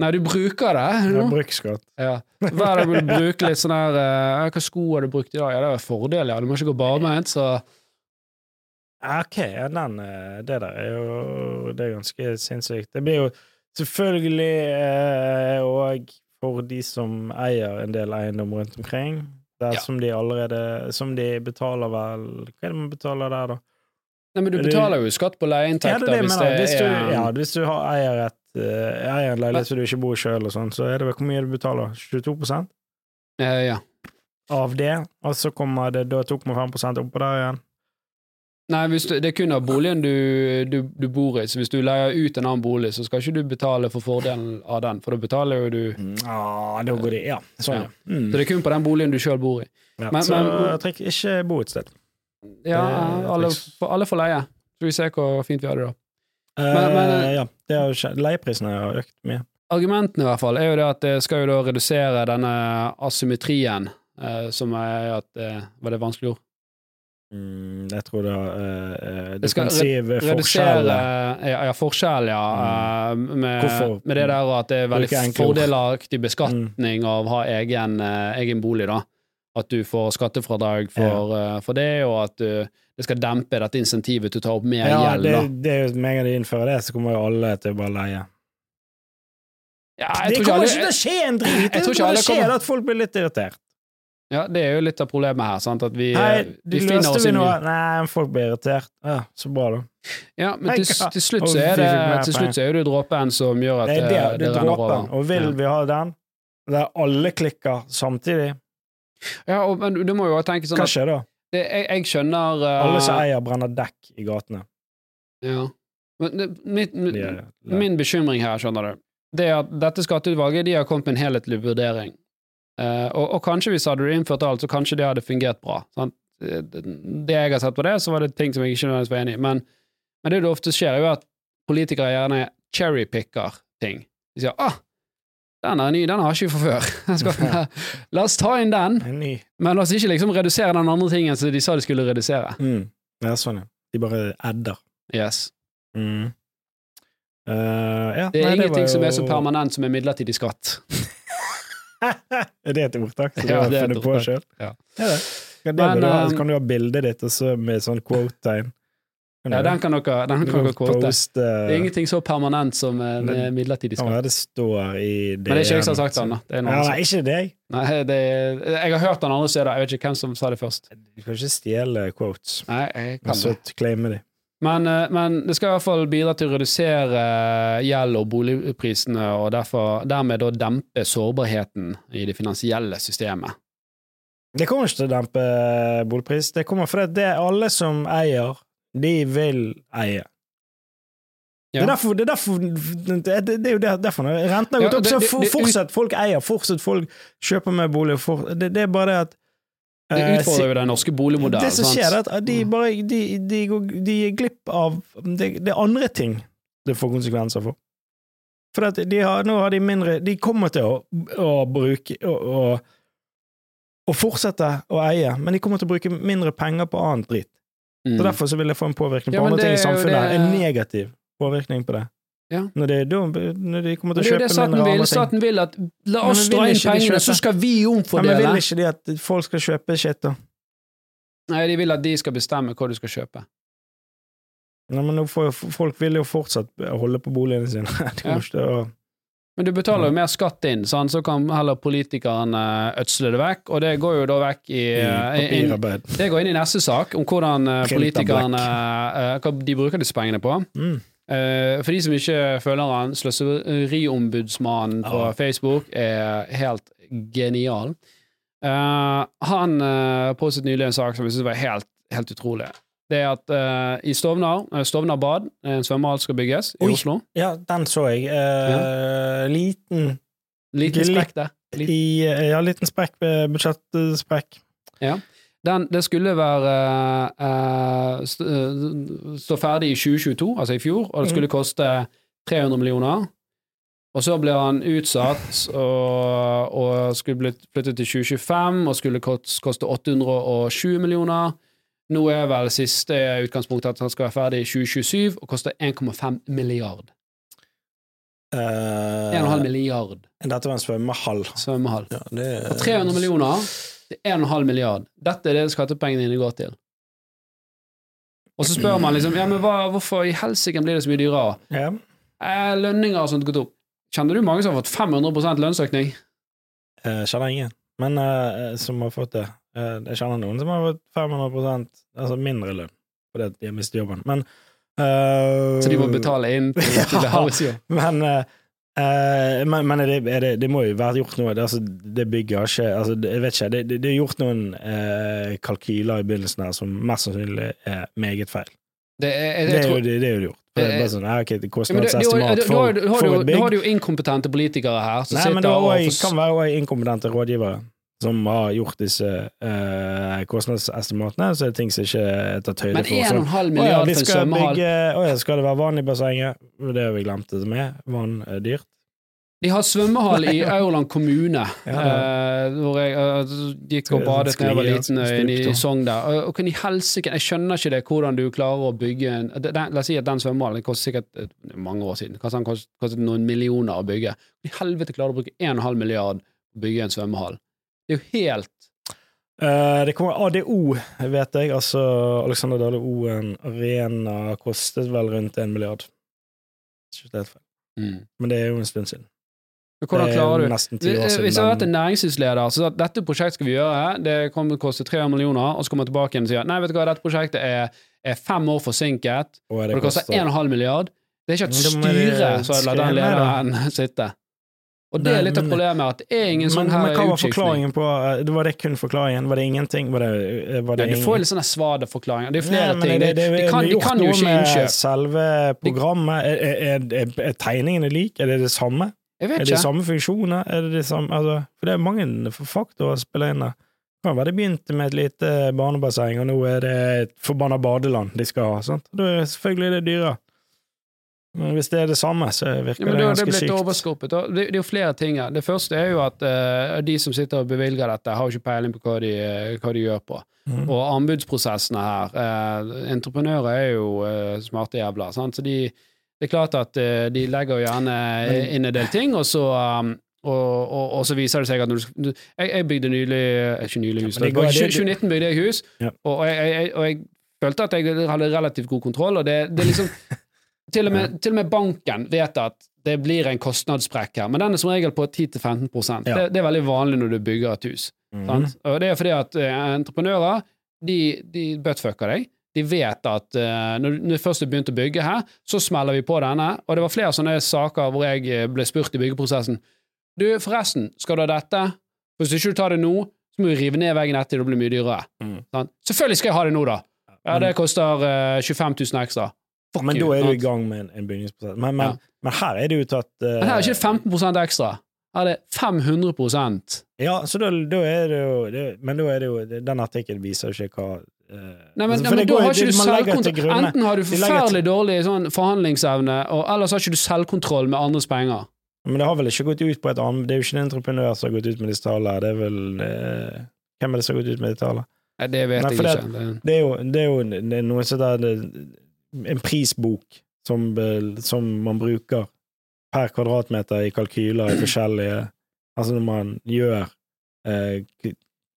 nei, du bruker det. No? bruksskatt. Ja. Hver dag må du bruke litt sånn her uh, Hva sko har du brukt i dag? Ja, det er en fordel, ja. Du må ikke gå barbeint, så Ok, ja, den, eh, det der er jo Det er ganske sinnssykt. Det blir jo selvfølgelig eh, og for de som eier en del eiendom rundt omkring, der Ja. som de allerede Som de betaler vel Hva er det man betaler der, da? Nei, men du Er betaler jo skatt på Ja, hvis det er hvis du, ja, hvis du har, eier, et, eh, eier en leilighet som du ikke bor i sjøl, og sånn, så er det vel hvor mye du betaler? 22% eh, Ja. av det, og så kommer det da 2,5% oppå der igjen. Nei, du, det er kun av boligen du, du, du bor i, så hvis du leier ut en annen bolig, så skal ikke du betale for fordelen av den, for da betaler jo du Ja, da går det, Ja, sånn, ja. Mm. Så det er kun på den boligen du sjøl bor i. ja. men- så men- trekk ikke bo et sted. Ja, alle, alle får leie. Så vi ser hvor fint vi har det da. Men, men- ja, det har jo. Leieprisene har økt mye. Argumentene i hvert fall er jo det at det skal jo da redusere denne asymmetrien, eh, som er at eh, Var det vanskelig ord? Mm, jeg tror det uh, Det skal defensiv Redusere forskjell ja, ja, forskjell, ja. Mm. med, med det der at det er veldig fordelaktig beskatning av å ha egen, eh, egen bolig, da. At du får skattefradrag for, eh, for det, og at du, det skal dempe dette insentivet til å ta opp mer Ja, gjeld, det, det er med en gang de innfører det, så kommer jo alle til å bare leie. Ja, jeg Det kommer ikke til å skje en drit! Jeg Det tror ikke kommer alle kommer- at folk blir litt irritert. Ja, det er jo litt av problemet her, sant, at vi, Hei, eh, du vi finner oss i noe? Nei, folk blir irritert. Ja, så bra, da. Ja, men til, til slutt så er det, til slutt så er det dråpen som gjør at Det er det, det, det er renner over. Og vil Ja. vi ha den, der alle klikker samtidig, Ja, og, men du må jo tenke sånn hva skjer da? det, jeg, jeg skjønner uh, Alle som eier, brenner dekk i gatene. Ja. Men mitt, De er, min bekymring her, skjønner du, det er at dette skatteutvalget de har kommet med en helhetlig vurdering. Eh, og, og kanskje hvis hadde du innført alt, så kanskje det hadde fungert bra. Sant? Eh, Det jeg har sett på det, så var det ting som jeg ikke nødvendigvis var enig i. Men, men det det ofte skjer, er jo at politikere gjerne cherrypicker ting. De sier ah, den er ny, den har ikke vi fra før. La oss ta inn den, men la oss ikke liksom redusere den andre tingen som de sa de skulle redusere. Mm. Ja, sånn, ja. De bare adder. Yes. Mm. Uh, ja, Det er nei, ingenting var som er så permanent som en midlertidig skatt. er det et ordtak som du har et funnet på sjøl? Ja. ja Kan, Men, ha, um, kan du ha bildet ditt og så med sånn quote-tegn. Ja, den kan dere, den kan dere quote. Poste Det er ingenting så permanent som en Men- eh, midlertidig skatt. Ja, det står i det Men det er ikke jeg som har sagt den, da. Det er Ja, nei, ikke deg. Nei, det jeg har hørt den andre steder, jeg vet ikke hvem som sa det først. Du kan ikke stjele quotes, Nei, jeg og kan så claime de. Men, eh, men det skal i hvert fall bidra til å redusere gjeld og boligprisene, og derfor, dermed da dempe sårbarheten i det finansielle systemet. Det kommer ikke til å dempe boligpris. Det kommer fordi det er alle som eier, de vil eie. Det, er derfor, det, er derfor, det, det, er jo derfor når renten har gått Ja, opp, så fortsatt folk eier, fortsatt folk kjøper mer bolig. For, det, det er bare det at Det eh, utfordrer jo den norske boligmodellen. Det som skjer, er at de bare de, de, går, de gir glipp av det, det er andre ting det får konsekvenser for. For at de har, nå har de mindre De kommer til å, å bruke å, å, fortsette å eie, men de kommer til å bruke mindre penger på annet dritt. Mm. Så Derfor så vil det få en påvirkning på ja, andre ting i er samfunnet. det- En negativ påvirkning på det. Ja. Når, det, da, når de kommer til å det det kjøpe staten mindre vil. Staten vil at la oss dra inn pengene, så skal vi Ja, men omfordele. vil ikke de at folk skal kjøpe shit, da? Nei, de vil at de skal bestemme hva du skal kjøpe. Nei, men får, folk vil jo fortsatt holde på boligene sine. De Ja. ikke å Men du betaler jo mer skatt inn, sånn, så kan heller politikerne ødsle det vekk, og det går jo da vekk i, eh, inn, papirarbeid. Det går inn i neste sak, om hvordan eh, politikerne eh, Hva de bruker disse pengene på. Mm. Eh, For de som ikke følger han, Sløseriombudsmannen på Ja. Facebook er helt genial. Eh, han uh, postet nylig en sak som jeg synes var helt, helt utrolig. Det er at uh, i Stovner, eh, Stovner bad, en svømmehall skal bygges i Oi. Oslo. Ja, den så jeg. Eh, Liten Liten Ikke sprekk der. Liten. i Ja, liten sprekk, budsjettsprekk. budsjettsprekk. Den, det skulle være uh, st eh, stå ferdig i 2022, altså i fjor, og det skulle koste 300 millioner. Og så ble han utsatt og, og skulle blitt flyttet til 2025 og skulle koste 820 millioner. Nå er vel siste utgangspunkt at han skal være ferdig i 2027 og koste 1,5 milliard. Uh, 1,5 milliard Dette var en svømmehall. svømmehall. Ja, det, Og 300 millioner til 1,5 milliard. Dette er det skattepengene dine går til. Og så spør man liksom ja, men hva, hvorfor i helsike blir det så mye dyrere? Ja. Eh, lønninger og sånt gått opp. Kjenner du mange som har fått 500 lønnsøkning? Jeg kjenner ingen, men eh, som har fått det. Eh, jeg kjenner noen som har fått 500% altså mindre lønn fordi de har mistet jobben. Men eh, Så de må betale inn til, til Ja. Men, eh, men, men det, det, det må jo være gjort noe. Det, altså, det bygger ikke altså, Jeg vet ikke. Det, det, er gjort noen eh, kalkyler i begynnelsen her som mest sannsynlig er meget feil. Det er, jeg, Det jeg tror, det, er jo gjort. Det er bare sånn, ja, ok, det ja, men det- det- kostnadsestimat for, for du- bygg. Nå har du jo inkompetente politikere her som Nei, men det også- kan være også inkompetente rådgivere som har gjort disse eh, kostnadsestimatene, så er det ting som ikke er tatt høyde for. Men 1,5 Å milliard for en svømmehall Å ja, skal det være vann i bassenget? Det har vi glemt det med. Vann er dyrt. De har svømmehall i Aurland kommune, Ja. eh, hvor jeg uh, gikk og badet da jeg var liten jeg- i skulptur. Sogn der. Og, og i helsike Jeg skjønner ikke det, hvordan du klarer å bygge en den, La oss si at den svømmehallen kostet sikkert eh, mange år siden. Kanskje den kost- kostet noen millioner å bygge. I helvete klarer du å bruke 1,5 milliard på å bygge en svømmehall. Det er jo helt Uh, det kommer ADO, vet jeg. Altså Alexander Dale Oen Arena kostet vel rundt en milliard. Ikke helt feil. mm. Men det er jo en stund siden. Men Hvordan det er klarer du nesten ti år siden. Hvis jeg hadde vært en næringslivsleder så at dette prosjektet skal vi gjøre, det kommer til å koste 300 millioner, og så kommer jeg tilbake igjen og sier nei, vet du hva, dette prosjektet er, er fem år forsinket, og og det koster 1,5 milliard. Det er ikke et styret det som lar den lederen sitte. Og det er litt av problemet, at det er ingen men, sånn her men hva var forklaringen på eh, Det Var det kun forklaringen? Var det ingenting? Var det, eh, var det Ja, du får litt sånne svaderforklaringer. Det er flere ja, ting. det- det- de, det- kan, det er de kan jo ikke med. Selve programmet Er, er, er, er tegningene lik? Er det det samme? Jeg Er vet det ikke. samme funksjoner? Er det det samme? Altså, for det er mange faktorer å spille inn der. Det kan være det begynte med et lite barnebasseng, og nå er det et forbanna badeland de skal ha. Sant? Da er selvfølgelig det dyrere. Men hvis det er det samme, så virker Ja, men det ganske er det ganske blitt sykt. overskuppet. Det, er jo flere ting her. Det første er jo at uh, de som sitter og bevilger dette, har jo ikke peiling på hva de, eh, hva de gjør på. Mm. Og anbudsprosessene her uh, Entreprenører er jo uh, smarte jævler, sant? så de, det er klart at de legger gjerne inn en del ting, og så um, og, og, og så viser det seg at når du, jeg, jeg bygde nylig Ikke nylig hus, Ja, i 2019 bygde jeg hus, Ja. og, jeg, jeg, og jeg følte at jeg hadde relativt god kontroll, og det, det er liksom til og, med, til og med banken vet at det blir en kostnadssprekk her, men den er som regel på 10-15 Ja. det, det er veldig vanlig når du bygger et hus. Mm. Og det er fordi at uh, entreprenører de, de buttfucker deg. De vet at uh, når når vi først har begynt å bygge her, så smeller vi på denne. Og det var flere sånne saker hvor jeg eh, ble spurt i byggeprosessen. Du, forresten, skal du ha dette? Hvis ikke du tar det nå, så må vi rive ned veggen etter, det blir mye dyrere. Mm. Selvfølgelig skal jeg ha det nå, da. Ja, det koster uh, 25 000 ekstra. Fuck Men you, da er du i gang med en, en bygningsprosess. Men, men, Ja. men her er det jo tatt uh, Men her er ikke det 15 ekstra. Her er det 500% Ja, så da, da er det jo det, Men da er det jo Den artikkelen viser jo ikke hva eh, Nei, men, altså, nei, men da har ikke du selvkontroll. Enten har du forferdelig dårlig sånn, forhandlingsevne, og ellers har ikke du selvkontroll med andres penger. Men det har vel ikke gått ut på et annet Det er jo ikke en entreprenør som har gått ut med disse tallene. Det er vel eh, Hvem er det som har gått ut med de tallene? Det vet Nei, jeg ikke. Det, Det er jo, det er jo det er noe som en prisbok som, som man bruker per kvadratmeter i kalkyler i forskjellige Altså når man gjør eh,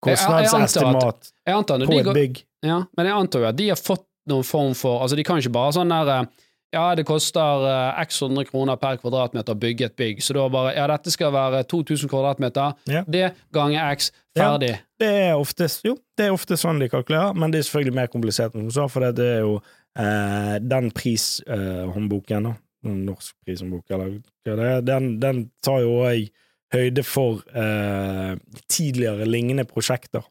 kostnadsestimat på et bygg. ja, men jeg antar jo at de har fått noen form for Altså, de kan ikke bare sånn der eh, Ja, det koster eh, x hundre kroner per kvadratmeter å bygge et bygg, så da bare Ja, dette skal være 2000 kvadratmeter. Ja. Det ganger x. Ja. Ferdig. Det er ofte, jo, det er ofte sånn de kalkulerer, men det er selvfølgelig mer komplisert enn du sa, for det er jo eh, den prishåndboken, da, den norsk prishåndbok, eller hva det er, den, den tar jo òg høyde for eh, tidligere lignende prosjekter.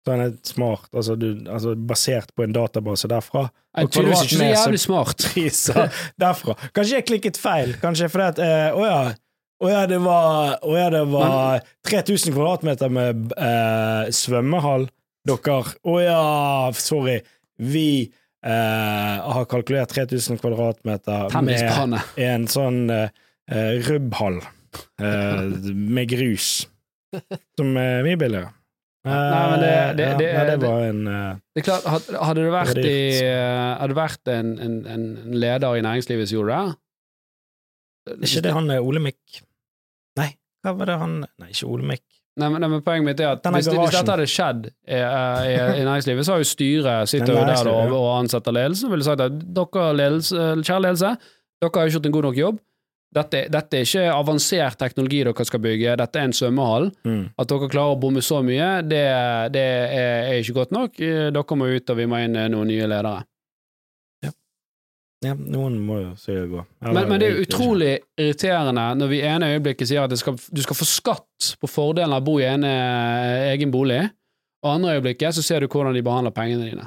Så den er smart, altså, du, altså basert på en database derfra. Jeg ikke så jævlig smart. priser derfra. Kanskje jeg klikket feil, kanskje fordi at eh, Å ja. Å ja, det var, å ja, det var 3000 kvadratmeter med eh, svømmehall. Dere Å ja, sorry. Vi eh, har kalkulert 3000 kvadratmeter med en sånn eh, eh, rubbhall eh, med grus, som er mye billigere. Eh, Nei, men det- det- ja, det- nei, det var en eh, Det er klart, Hadde du vært, i, eh, hadde vært en, en, en leder i næringslivet som gjorde det ikke det han eh, Olemic Nei, hva var det han Nei, ikke Olemic. Nei, men, nei, men poenget mitt er at hvis, hvis dette hadde skjedd i, i, i næringslivet, så har jo styret sitter jo der og, og ansetter ledelsen og ville sagt at dere, ledelse, kjære ledelse, dere har ikke gjort en god nok jobb. Dette, dette er ikke avansert teknologi dere skal bygge, dette er en svømmehall. Mm. At dere klarer å bomme så mye, det, det er, er ikke godt nok. Eh, Dere må ut, og vi må inn eh, noen nye ledere. Ja, noen må jo si det går. Men, men det er utrolig irriterende når vi i ene øyeblikket sier at det skal, du skal få skatt på fordelen av å bo i en egen bolig, og andre øyeblikket så ser du hvordan de behandler pengene dine.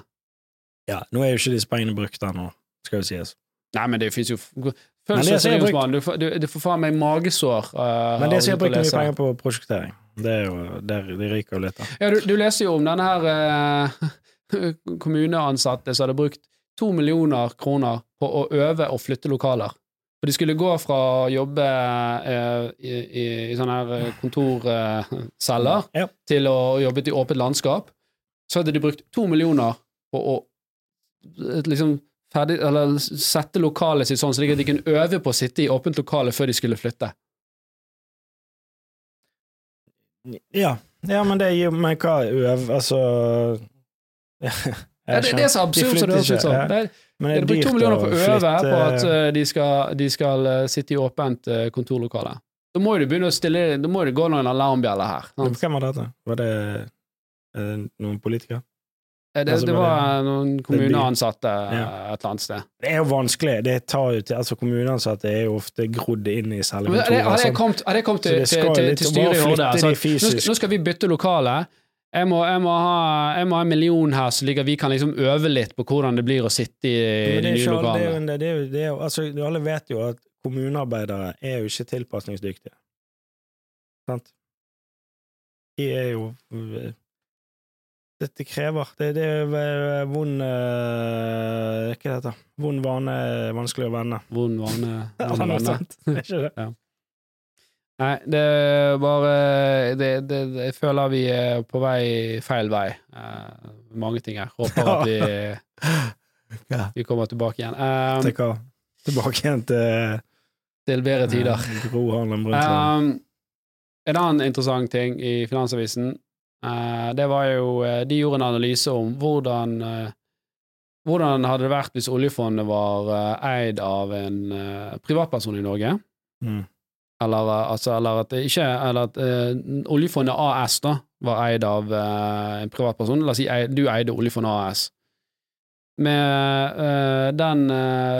Ja, nå er jo ikke disse pengene brukt ennå, skal jo sies. Nei, men det fins jo Men Følg det så som er seriøs brukt- mann. Du, får- du, du får faen meg magesår. uh, Men det sier som jeg bruker mye penger på prosjektering, det er jo der de ryker litt, da. Ja, du, du leser jo om denne her uh, kommuneansatte som hadde brukt to millioner kroner på å øve og flytte lokaler. For de skulle gå fra å jobbe eh, i, i, i sånne her eh, kontorceller Ja. til å jobbe i åpent landskap. Så hadde de brukt to millioner på å eh, liksom ferdig, eller sette lokalet sitt sånn slik at de kunne øve på å sitte i åpent lokale før de skulle flytte. Ja, ja men det gir meg hva øv... Altså Ja, det, det er så absurd som det høres ut som. Det Men det er brukt to millioner på å øve på at eh, de skal, de skal eh, sitte i åpent eh, kontorlokale. Da må du begynne å stille Da må det gå noen alarmbjeller her. sant? Hvem var dette? Var det noen politikere? Det, Det, Altså, det var noen kommuneansatte Ja. et eller annet sted. Det er jo vanskelig. Det tar jo til, altså Kommuneansatte er jo ofte grodd inn i selve kontoret. hadde jeg sånn. kommet, til, til, til, til styret i Horda altså, nå skal vi bytte lokale. Jeg må, jeg, må ha, jeg må ha en million her, slik at vi kan liksom øve litt på hvordan det blir å sitte i de nye det lokalene. det det altså, alle vet jo at kommunearbeidere er jo ikke tilpasningsdyktige. Sant? De er jo Dette krever Det, det er eh, vond eh, Hva heter det? Vond vane, vanskelig å vende. Vond vane. Vond noe vane. Det Er ikke det? Nei, det er bare det, det, det, Jeg føler vi er på vei feil vei. Uh, mange ting her. Håper at vi, Ja. vi kommer tilbake igjen. Um, Til hva? Tilbake igjen til til bedre tider. eh, Gro Um, en annen interessant ting i Finansavisen, uh, det var jo eh, De gjorde en analyse om hvordan eh, hvordan hadde det vært hvis oljefondet var eh, eid av en eh, privatperson i Norge? Mm. Eller, eh, altså, eller at ikke Eller at uh, oljefondet AS da var eid av uh, en privatperson. La oss si eid, du eide oljefondet AS. med uh, den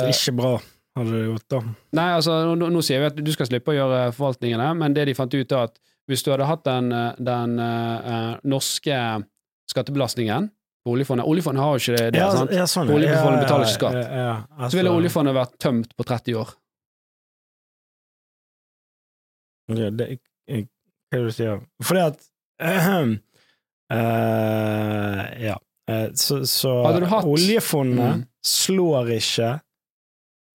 Ikke bra, hadde det gjort, da. Nei, altså, nå, nå sier vi at du skal slippe å gjøre forvaltningene, men det de fant ut, er at hvis du hadde hatt den, den norske skattebelastningen på oljefondet Oljefondet har jo ikke det, ja, sant? ja, sånn. Oljefondet Ja, betaler ikke skatt. Altså, Så ville oljefondet vært tømt på 30 år. Det, jeg- hva er det du sier? Fordi at uh, uh, Ja. Eh, så så oljefondet Mm. slår ikke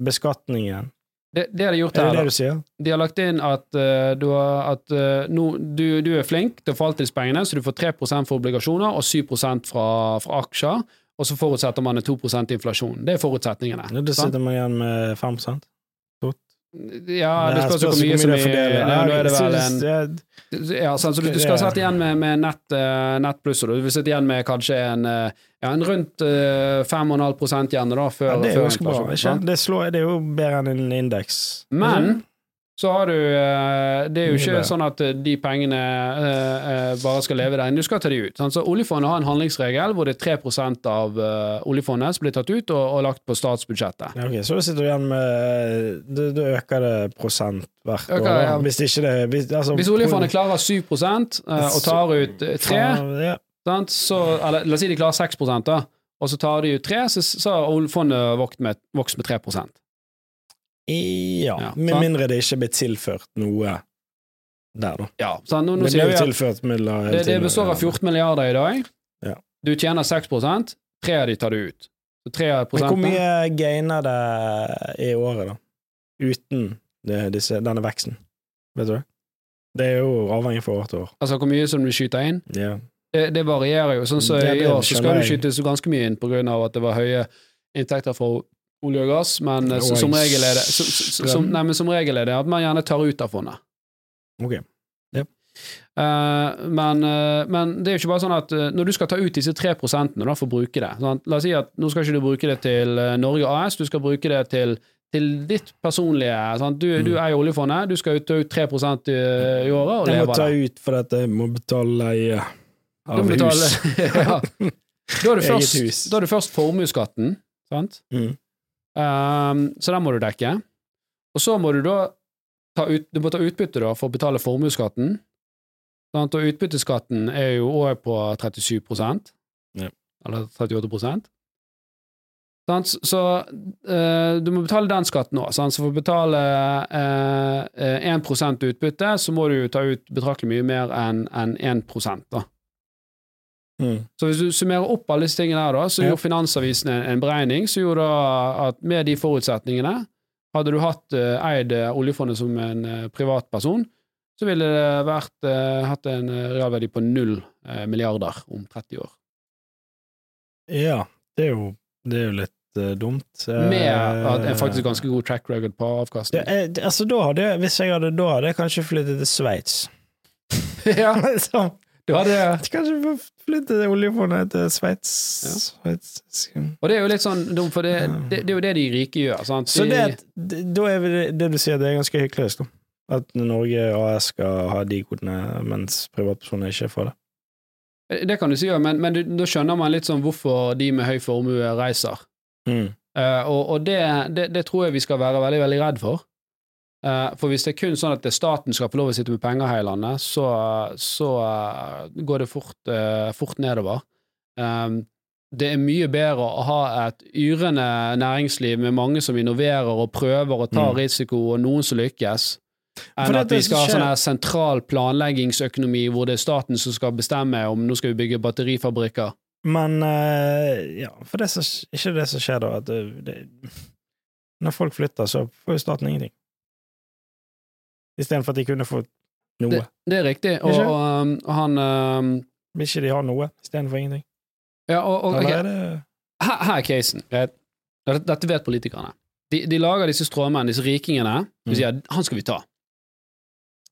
beskatningen. Det, det har de gjort Er det her. det du sier? De har lagt inn at, uh, du, at uh, no, du, du er flink til forvaltningspengene, så du får 3% for obligasjoner og 7 fra, fra aksjer, og så forutsetter man en 2% inflasjon. Det er forutsetningene. Da sitter man igjen med 5 Ja, det spørs jo hvor mye som det er ja, Da er det vel en ja, så du, du skal sitte igjen med, med nett, uh, nett pluss, og du vil sitte igjen med kanskje en, eh, ja, en rundt uh, 5,5 igjen da, før, ja, det er ganske bra. Ikke? Det, slår, det er jo bedre enn en indeks. Men så har du eh, Det er jo ikke sånn at eh, de pengene eh, bare skal leve der. Du skal ta de ut. Så Oljefondet har en handlingsregel hvor det er 3% av oljefondet som blir tatt ut og, og lagt på statsbudsjettet. Ja, okay, Så sitter du igjen med Du, du øker det prosent hvert Øker, år. ja. Hvis det hvis, altså, Hvis oljefondet klarer 7 eh, og tar ut eh, 3 ja. Så, eller la oss si de klarer 6 da, og så tar de ut 3 så, så har oljefondet vokst med, vokst med 3 Ja, Ja, med mindre det ikke blir tilført noe der, da. Ja, sant? Nå, nå Det blir jo tilført midler det, det består av 14 milliarder i dag. Ja. Du tjener 6% tre av de tar du ut. Så 3 Men hvor mye gainer det i året, da? Uten det, disse, denne veksten? Vet du det? Det er jo avhengig fra år til år. Altså hvor mye som du skyter inn. Ja. Det, det varierer jo. Sånn så I år så skal du skytes ganske mye inn på grunn av at det var høye inntekter fra olje og gass, men eh, så, som regel det som, nei, men som regel er det at man gjerne tar ut av fondet. Ok. Uh, men, uh, men det er jo ikke bare sånn at uh, når du skal ta ut disse tre prosentene da, for å bruke det sant? La oss si at nå skal ikke du bruke det til eh, Norge AS, du skal bruke det til, til ditt personlige sant? Du, du Mm. eier oljefondet, du skal ta ut 3 i, i året og Jeg må ta ut for at jeg må betale leie av betale- hus. ja. Da er det først, først formuesskatten, sant? Mm. Ehm, så den må du dekke. Og så må du da ta, ut, du må ta utbytte da, for å betale formuesskatten. Og utbytteskatten er jo òg på 37 Ja. eller 38 sant? Så uh, du må betale den skatten òg. Så for å betale eh, eh, 1% utbytte, så må du ta ut betraktelig mye mer enn en 1 da. Mm. Så hvis du summerer opp alle disse tingene her, da, så Ja. gjorde Finansavisen en, en beregning som gjorde at med de forutsetningene, hadde du hatt uh, eid eh, oljefondet som en uh, privatperson, så ville det vært, uh, hatt en realverdi på null milliarder om 30 år. Ja, det er jo, det er jo litt dumt. Med en faktisk ganske god track record på avkastning. det, altså, da hadde Hvis jeg hadde da hadde jeg kanskje flyttet til Sveits. ja, Så, du hadde kanskje flytte oljefondet til Sveits. Ja. Og det er jo litt sånn dumt, for det, det, det er jo det de rike gjør. Sant? Så det, da er det, det du sier, det er ganske hyklerisk, da. At Norge AS skal ha de kodene, mens privatpersoner ikke får det. det kan du si, men, men du, da skjønner man litt sånn hvorfor de med høy formue reiser. Mm. Uh, og og det, det, det tror jeg vi skal være veldig, veldig redd for. Eh, for hvis det er kun sånn at staten skal få lov å sitte med penger her i landet, så, så eh, går det fort, eh, fort nedover. Um, det er mye bedre å ha et yrende næringsliv med mange som innoverer og prøver og tar Mm. risiko, og noen som lykkes, enn at vi skal ha sånn her sentral planleggingsøkonomi hvor det er staten som skal bestemme om nå skal vi bygge batterifabrikker. Men ja, for det er ikke det som skjer da, at det, når folk flytter, så får jo staten ingenting. Istedenfor at de kunne fått noe. Det, det er riktig, og, og, um, og han um, Vil ikke de ha noe istedenfor ingenting? Ja, og, og, okay. er det her, her er casen. Dette, vet politikerne. De, de lager disse stråmennene, disse rikingene, som Mm. sier 'han skal vi ta'.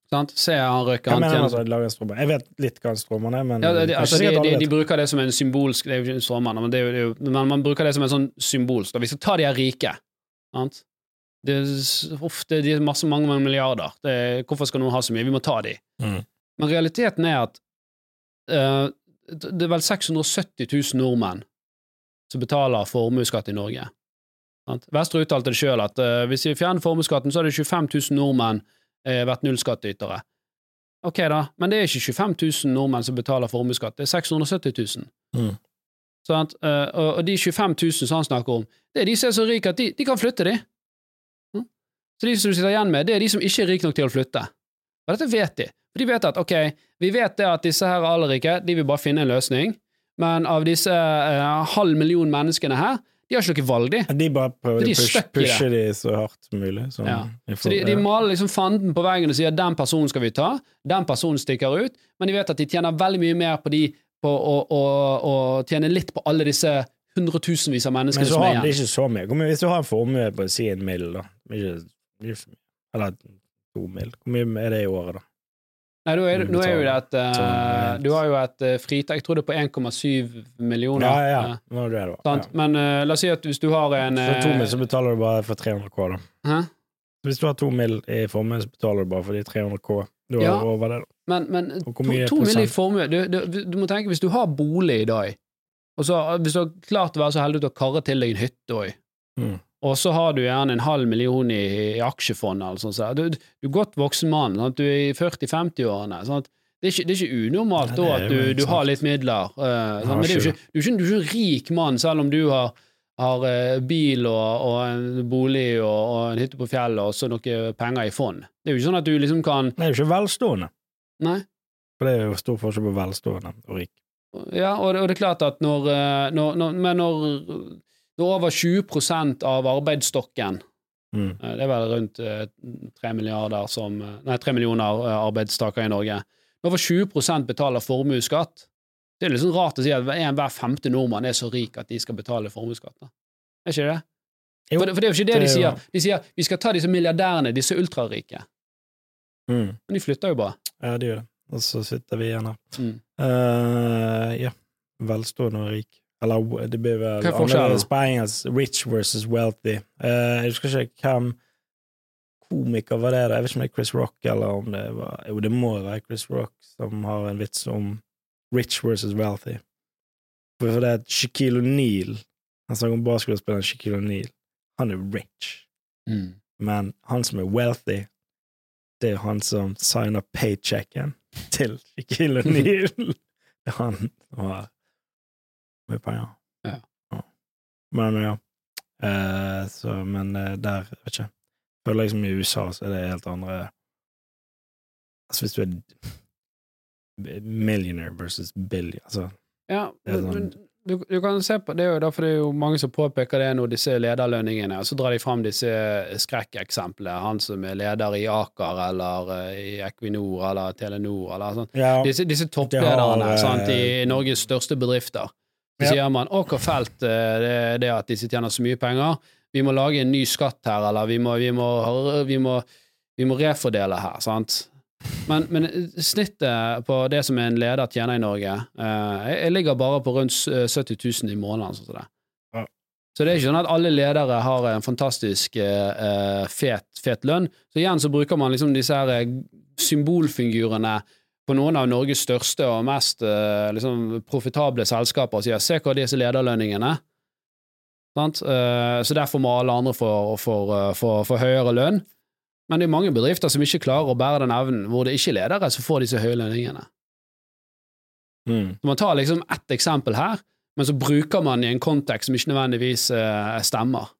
Sant? Se, han røyker, han mener altså, lager stråmann? Jeg vet litt hva en stråmann er, men ja, de, det altså, de, de, de bruker det som en symbolsk Det er jo ikke en stråmann, men, men man bruker det som en sånn symbolsk. Vi skal ta de her rike. Sant? Det er ofte de er masse, mange, mange milliarder. Det er, hvorfor skal noen ha så mye? Vi må ta de. Mm. Men realiteten er at uh, det er vel 670 000 nordmenn som betaler formuesskatt i Norge. Vestre uttalte det sjøl at uh, hvis vi fjerner formuesskatten, så hadde 25 000 nordmenn uh, vært nullskattytere. Ok, da, men det er ikke 25 000 nordmenn som betaler formuesskatt, det er 670 000. Mm. Sånn og, og de 25 000 som han snakker om, det er de som er så rike at de, de kan flytte, de. Så de som du sitter igjen med, det er de som ikke er rike nok til å flytte. Og dette vet de. For de vet at ok, vi vet det at disse her aller rike, de vil bare finne en løsning, men av disse eh, halv million menneskene her, de har ikke noe valg, de. De bare prøver Så de å push, stuck i det. pushe de så hardt som mulig. Sånn, Ja. får, Så de, de maler liksom fanden på veggen og sier den personen skal vi ta, den personen stikker ut, men de vet at de tjener veldig mye mer på de på å, å, å tjene litt på alle disse hundretusenvis av Men menneskene så som har er de igjen. ikke så mye. så mye. Hvis du har en formue på si en mill., da ikke, ikke så mye. Eller to mil. Hvor mye er det i året, da? Nei, nå er, nå er jo det at eh, Sånn, Du har jo et uh, fritak, jeg tror det er på 1,7 millioner. Ja, ja. eh, Nå er det det, sant? Ja. Men uh, la oss si at hvis du har en For to mil så betaler du bare for 300 K, da. hæ? Hvis du har to mil i formue, så betaler du bare for de 300 K. Du har Ja. over det, da. Men, men to, mye mill. i formue du, du, du må tenke, hvis du har bolig i dag, og så hvis du har klart å være så heldig å karre til deg en hytte òg, Mm. Og så har du gjerne en halv million i, i aksjefond Altså. så du, du er godt voksen mann, sant? du er i 40-50-årene. sant? Det det er ikke unormalt da at du, du har litt midler, Uh, men er ikke du, er ikke, du er ikke en rik mann selv om du har, har eh, bil og, og en bolig og, og en hytte på fjellet og så noe penger i fond. Det er jo ikke sånn at du liksom kan Det er jo ikke velstående. Nei. For det er jo stor forskjell på velstående og rik. Ja, og det, og det er klart at når, eh, når, når Men når, når over 20% av arbeidsstokken Mm. eh, Det er vel rundt tre som eh, Nei, tre millioner eh, arbeidstakere i Norge. Når over 20% betaler formuesskatt Det er sånn rart å si at en hver femte nordmann er så rik at de skal betale formuesskatt. Er ikke det? Jo, For, det- for det er jo ikke det, det de er sier. De sier vi skal ta disse milliardærene, disse ultrarike. Mm. Men de flytter jo bare. Ja, de gjør det. Og så sitter vi igjen her. Mm. Uh, ja. Velstående og rik. Eller det blir vel er annerledes på engelsk. Rich versus wealthy. Uh, jeg husker ikke hvem komiker var det. da. Jeg vet ikke om det er Chris Rock, eller om det var Jo, det må være Chris Rock som har en vits om rich versus wealthy. For det er Shaquille O'Neal Han snakker om basketballspilleren Shaquille O'Neal. Han er rich. Mm. Men han som er wealthy, det er han som signer paychecken til Shaquille O'Neal. det er han som har mye penger. Ja. Men ja. Eh, så, men eh, der, vet ikke. Føler liksom i USA så er det helt andre Altså, hvis du er millionaire versus billion Altså, Ja, men, sånn- du, du kan se på Det er jo derfor det er jo mange som påpeker det nå, disse lederlønningene, og så drar de fram disse skrekkeksemplene. Han som er leder i Aker eller eh, i Equinor eller Telenor eller sånn. ja, Disse, disse topplederne har, eh, sant, i Norges største bedrifter. Så sier man Åker hvor fælt det, er at disse tjener så mye penger, vi må lage en ny skatt her, eller vi må, vi må, vi må, vi må refordele her, sant. Men, men snittet på det som en leder tjener i Norge, eh, jeg, ligger bare på rundt eh, 70 000 i måneden. Sånn det. Ja. Så det er ikke sånn at alle ledere har en fantastisk eh, eh, fet, fet lønn. Så igjen så bruker man liksom disse her eh, symbolfigurene på noen av Norges største og mest eh, liksom, profitable selskaper og sier 'se hva disse lederlønningene'. Sant? Eh, så derfor må alle andre få, få, eh, få, få høyere lønn. Men det er mange bedrifter som ikke klarer å bære den evnen, hvor det ikke er ledere som får disse høye lønningene. mm. Så man tar liksom ett eksempel her, men så bruker man i en kontekst som ikke nødvendigvis stemmer.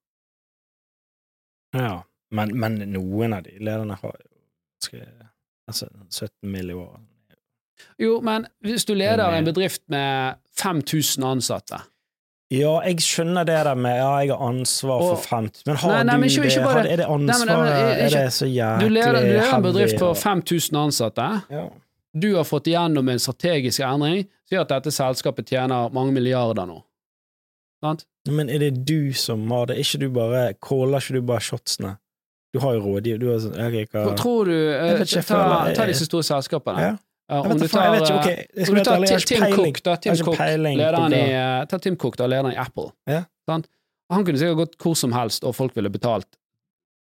Ja, men, men noen av de lederne har jo ganske altså, 17 mill. i året. Jo, men hvis du leder eh, en bedrift med 5000 ansatte Ja, jeg skjønner det der med ja, jeg har ansvar for Og- 50 Men har Nei, nei, du men ikke- det? ikke bare- Har, er det ansvaret? ansvar? nei, men, eh, er det så jæklig Du leder, du leder en bedrift for 5000 ansatte. ja. Du har fått igjennom en strategisk endring som gjør at dette selskapet tjener mange milliarder nå. Sant? Men er det du som har det? Ikke du bare Caller ikke du bare shotsene? Du har jo rådgiver. Du har sånn ok, hva Tror du eh, ta disse store selskapene. Ja. Ja, om du ikke. eh, om du tar Tim. Cook, da, Tim Cook, lederen i, eh, ta Tim Cook, da, lederen i Apple. Ja. Sant? Han kunne sikkert gått hvor som helst, og folk ville betalt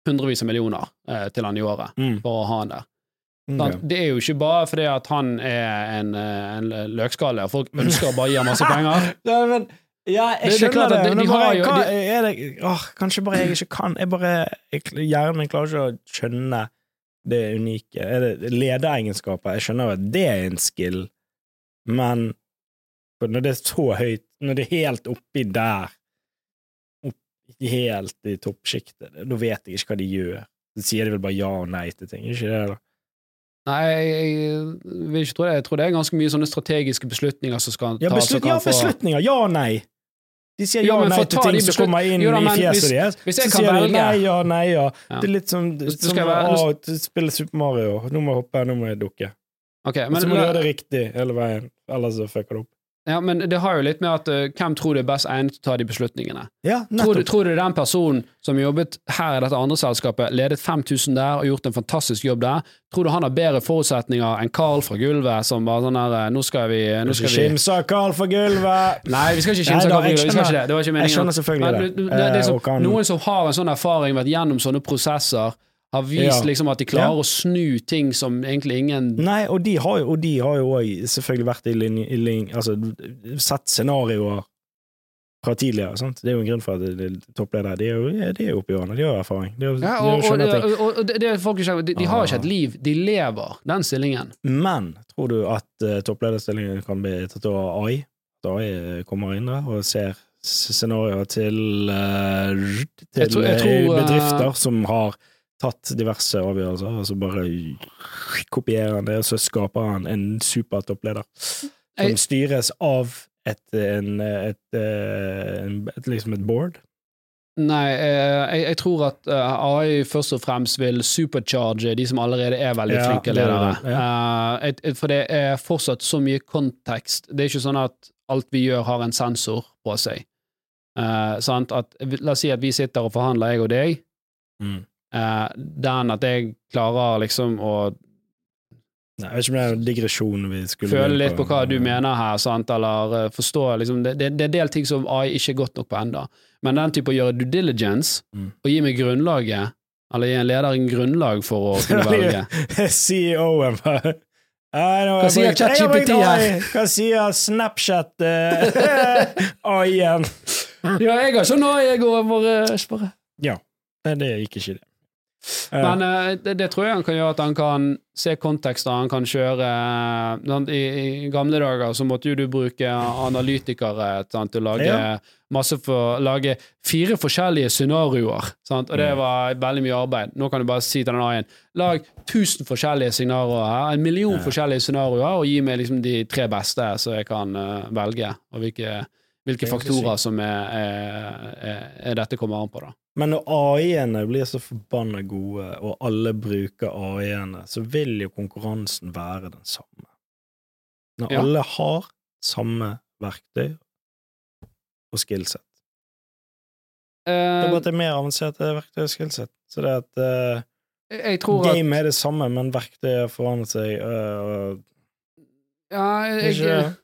hundrevis av millioner eh, til han i året Mm. for å ha han der. Okay. Det er jo ikke bare fordi at han er en, eh, en løkskalle, og folk ønsker å bare gi ham masse penger. Nei, men Ja, jeg Det- det er skjønner det, at de- men de bare, jo- hva de- er det åh, Kanskje bare jeg ikke kan jeg bare, jeg, Hjernen min klarer ikke å skjønne det unike. Er det lederegenskaper? Jeg skjønner jo at det er en skill, men når det er så høyt, når det er helt oppi der, opp, helt i toppsjiktet, da vet jeg ikke hva de gjør. Så sier de vel bare ja og nei til ting, ikke det? da? Nei, jeg, jeg vil ikke tro det. Jeg tror det er ganske mye sånne strategiske beslutninger som skal Ja, beslut, ja beslutninger! Ja og nei! De sier ja, og nei til ting som kommer inn Jo da, i fjeset deres. Så sier de velge- nei, ja, nei, ja. Ja. Det er litt som, som skal være- å du spille Super Mario. Nå må jeg hoppe, nå må jeg dukke. Ok, Men men, så må du gjøre det riktig hele veien, ellers så fucker du opp. Ja, men det har jo litt med at uh, hvem tror du er best egnet til å ta de beslutningene? Ja, Tror du, tror du den personen som jobbet her i dette andre selskapet, ledet 5000 der og gjort en fantastisk jobb der, tror du han har bedre forutsetninger enn Carl fra gulvet som bare sånn her Nå skal vi, nå skal vi Skimsa Carl fra gulvet! Nei, vi skal ikke Nei kimse da, av Carl fra Gulvet, vi skal ikke det. Det var ikke meningen. Jeg skjønner selvfølgelig det. det, det, det Eh, som, Noen som har en sånn erfaring, vært gjennom sånne prosesser, har vist Ja. liksom at de klarer å snu ting som egentlig ingen Nei, og de har jo og de har jo også selvfølgelig vært i linje, i linje Altså sett scenarioer fra tidligere. Sant? Det er jo en grunn for at de, de, toppledere de er jo de er jo oppe i årene, de har erfaring. De, har- ja, og, de, og, og, og det, folk ikke, de, de har ikke et liv, de lever den stillingen. Men tror du at uh, topplederstillingen kan bli tatt over av AI? At AI kommer inn der og ser scenarioer til, uh, til Jeg tror- jeg eh, tror, eh, bedrifter som har tatt diverse avgjørelser, og så bare kopierer han det, og så skaper han en supertoppleder som styres av et, en, et, et, en, et, liksom et board. Nei, eh, jeg, jeg tror at eh, AI først og fremst vil supercharge de som allerede er veldig Ja, flinke er ledere. det, ja. for det er fortsatt så mye kontekst. Det er ikke sånn at alt vi gjør, har en sensor på seg. Eh, sant? At, la oss si at vi sitter og forhandler, jeg og deg. Mm. Eh, den at jeg klarer liksom å Nei, jeg vet ikke om det er en digresjon vi skulle føle litt på hva du mener her, sant? eller uh, forstå liksom, det, det, det er en del ting som AI ikke er godt nok på enda. Men den type å gjøre due diligence, Mm. og gi meg grunnlaget, eller gi en leder en grunnlag for å kunne velge CEO-en bare Hva sier ChatGPT her? Hva sier Snapchat eh, AI-en? Ja, jeg har sånn går over uh, spørre. Ja. Nei, det gikk ikke, det. Eh, Men eh, det, det tror jeg han kan gjøre at han kan se kontekster, han kan kjøre eh, i, I gamle dager så måtte jo du bruke analytikere sant, til å lage Ja. for, lage fire forskjellige scenarioer, sant, og det Mm. var veldig mye arbeid. Nå kan du bare si til den A-en lag tusen forskjellige scenarioer en million Ja. forskjellige scenarioer, og gi meg liksom de tre beste, så jeg kan uh, velge, og hvilke, hvilke er faktorer som er, er, er dette kommer an på, da. Men når AI-ene blir så forbanna gode, og alle bruker AI-ene, så vil jo konkurransen være den samme. Når Ja. alle har samme verktøy og skillset. Det er Eh, bare at det er mer avanserte verktøy og skillset. Så det at uh, tror at Game er det samme, men verktøyet forandrer seg. Uh, Ja, jeg, Ikke-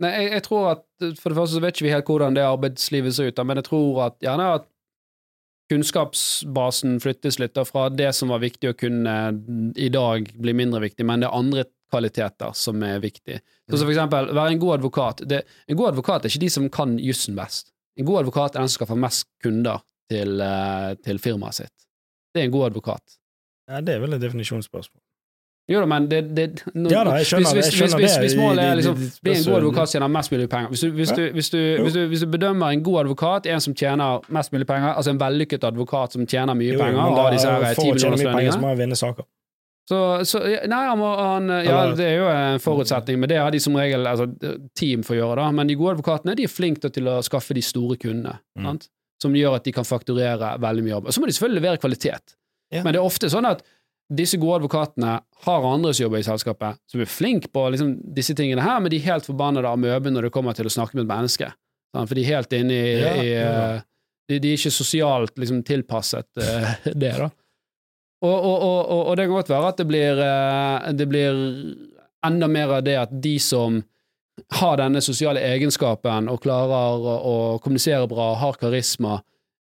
nei, jeg, jeg tror at For det første så vet ikke vi helt hvordan det arbeidslivet ser ut, men jeg tror at gjerne at kunnskapsbasen flyttes litt fra det som var viktig å kunne i dag, bli mindre viktig, men det er andre kvaliteter som er viktig. Så, så for eksempel, være en god advokat. Det, en god advokat er ikke de som kan jussen best. En god advokat er den som skal få mest kunder til, eh, til firmaet sitt. Det er en god advokat. ja, det er vel et definisjonsspørsmål. Jo da, men det, det nå- Ja da, jeg skjønner hvis, det, jeg hvis, skjønner hvis, det. hvis målet er liksom bli en god advokat som tjener mest mulig penger Hvis du, hvis, du, hvis, du, hvis, du, bedømmer en god advokat, en som tjener mest mulig penger, altså en vellykket advokat som tjener mye Jo, penger, av og disse her for 10 å tjene mye penger, så må jeg vinne saker. så, så Nei, han må, han, ja, det er jo en forutsetning, men det har de som regel altså, team for å gjøre, da. Men de gode advokatene de er flinke til å skaffe de store kundene, Mm. sant? som gjør at de kan fakturere veldig mye arbeid. Så må de selvfølgelig levere kvalitet, Ja. men det er ofte sånn at disse gode advokatene har andre som jobber i selskapet, som er flinke på liksom, disse tingene her, men de er helt forbannede av møben når det kommer til å snakke med et menneske. For de er helt inne i, Ja, i ja. eh, de, de er ikke sosialt liksom, tilpasset uh, det, da. Og, og, og, og, det kan godt være at det blir, uh, det blir enda mer av det at de som har denne sosiale egenskapen og klarer å, å kommunisere bra, har karisma,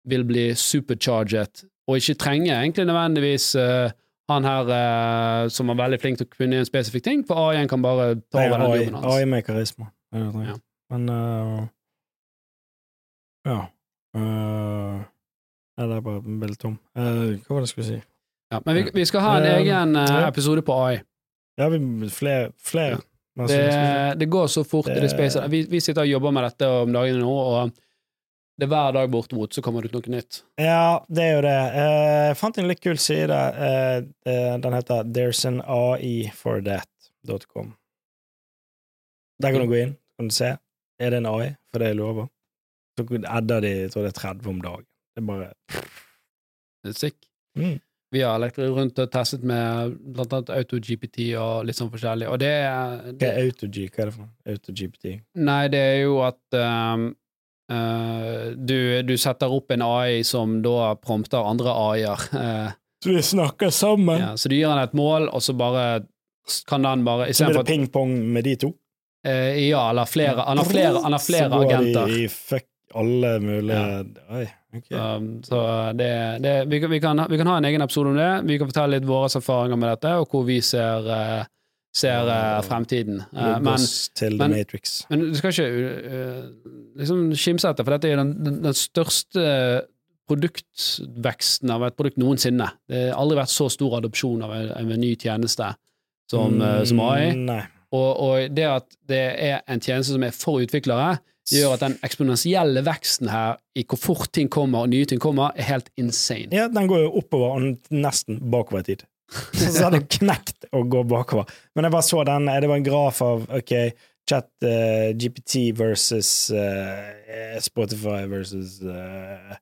vil bli supercharget, og ikke trenge egentlig nødvendigvis eh, han her eh, som var veldig flink til å kunne en spesifikk ting, for AI-en kan bare ta over den jobben hans. AI med karisma. Jeg. Ja. Men uh, Ja. Uh, ja, det er bare veldig tom. Uh, hva var det jeg skulle si? Ja, men vi, vi skal ha en uh, egen eh, episode på AI. Ja, vi flere. flere. Ja. Det, det går så fort i det Det- spacet. Vi, vi sitter og jobber med dette om dagene nå, og det er hver dag bortimot så kommer det ut noe nytt. Ja, det er jo det. Eh, Jeg fant en litt kul side. Eh, eh, Den heter There's an AI for that.com. Der kan du gå inn kan du se. Er det en AI, for det er lover. Så edder de jeg tror det er 30 om dagen. Det er bare Det er sick. mm. Vi har lekt rundt og testet med blant annet AutoGPT og litt sånn forskjellig, og det er Hva det, er AutoG? Hva er det for noe? AutoGPT? Nei, det er jo at um, eh, du, du setter opp en AI som da prompter andre AI-er. Uh, Så vi snakker sammen? ja, så du gir han et mål, og så bare kan den bare Så blir det ping-pong med de to? Uh, Ja, eller flere Han har flere, han har flere Så går agenter. de i fuck alle mulige Oi, okay. Um, så det, det vi, kan- vi, kan, vi kan ha en egen episode om det. Vi kan fortelle litt våre erfaringer med dette, og hvor vi ser, eh, ser uh, fremtiden. Uh, men, til men- The Matrix. men du skal ikke uh, liksom skimse etter, for dette er den, den, den største produktveksten av et produkt noensinne. Det har aldri vært så stor adopsjon av en, en ny tjeneste som, eh, som AI. Mm, Og, og det at det er en tjeneste som er for utviklere, gjør at den eksponentielle veksten her i hvor fort ting kommer og nye ting kommer, er helt insane. Ja, den går jo oppover og nesten bakover i tid. Så så har det knekt å gå bakover. Men jeg bare så den, det var en graf av ok, chat uh, GPT versus uh, Spotify versus eh,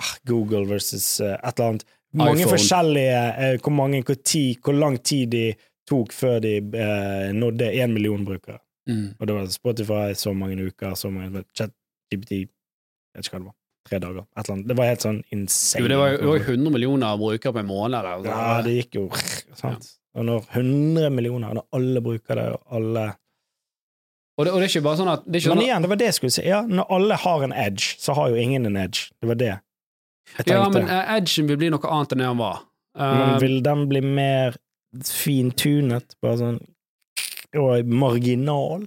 ah, Google versus eh, et eller annet. Mange iPhone. forskjellige eh, hvor, mange, hvor, tid, hvor lang tid de tok før de eh, nådde én million brukere. Mm. Og det var Spotify så mange uker, så mange chat GPT Jeg vet ikke hva det var. Tre dager. Et eller annet. Det var helt sånn insane. Jo, det var jo det 100 millioner brukere på en måned. eller? altså. Ja, det gikk jo sant. Og når 100 millioner, når alle bruker det, og alle og, det, og det er ikke bare sånn at Men sånn igjen, det var det jeg skulle si. Ja, når alle har en edge, så har jo ingen en edge. Det var det jeg tenkte. Ja, men uh, edgen vil bli noe annet enn det han var. Men Eh, vil den bli mer fintunet? Bare sånn Og marginal?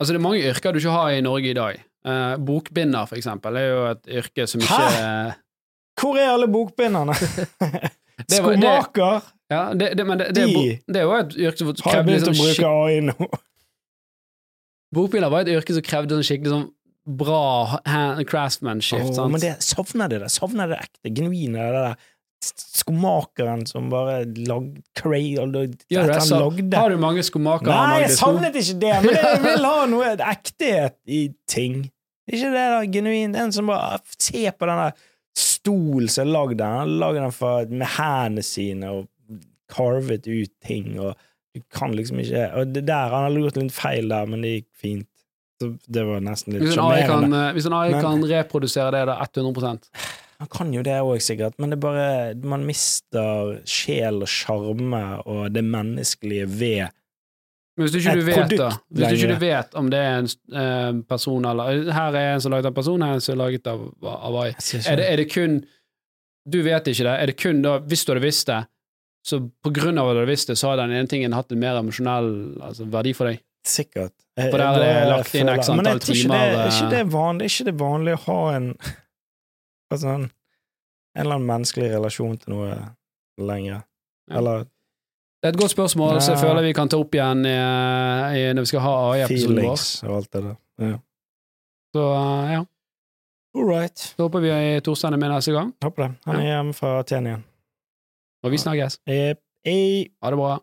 altså, det er mange yrker du ikke har i Norge i dag. Eh, bokbinder, for eksempel, er jo et yrke som ikke Hæ? Hvor er alle bokbinderne? Skomaker Ja, det, det, men det, det, De det er jo et yrke som har krevde begynt å liksom bruke AI nå. Bokbinder var et yrke som krevde sånn skikkelig sånn bra craftsmanship. Oh, men det, savner det det. Savner det ekte, genuine, det der skomakeren som bare cray Gjør så, lagde. har du mange skomakere? Nei, jeg savnet ikke det, men jeg vil ha noe ektighet i ting. Ikke det da, genuint. En som bare Se på den der stol som er lagd der. Han lagde den for, med hendene sine og carvet ut ting, og du kan liksom ikke Og det der, han har gjort litt feil der, men det gikk fint. Så det var nesten litt Hvis en AI kan, sjarmerende. eh, hvis en AI Men- kan reprodusere det da 100 Han kan jo det òg, sikkert, men det er bare Man mister sjel og sjarme og det menneskelige ved Men hvis du ikke du vet, da Hvis du ikke du vet om det er en eh, person eller Her er en som er laget av person, her er en som er laget av, av AI. Er det, er det kun Du vet ikke det. Er det kun da Hvis du hadde visst det, så på grunn av at du hadde visst det, så har den ene tingen hatt en mer emosjonell altså, verdi for deg? Sikkert. Jeg- For der er det lagt inn x antall timer, er eh, ikke det vanlig, er ikke det vanlig å ha en altså en, en eller annen menneskelig relasjon til noe lenger? Ja. Eller Det er et godt spørsmål, som jeg føler vi kan ta opp igjen i, i, når vi skal ha AI-episoden vår. feelings og alt det der. Ja. Så eh, ja, All right. så håper vi Torstein er med neste gang, Håper det. Han er hjemme fra Aten igjen. og vi snakkes. Ja. Ha det bra.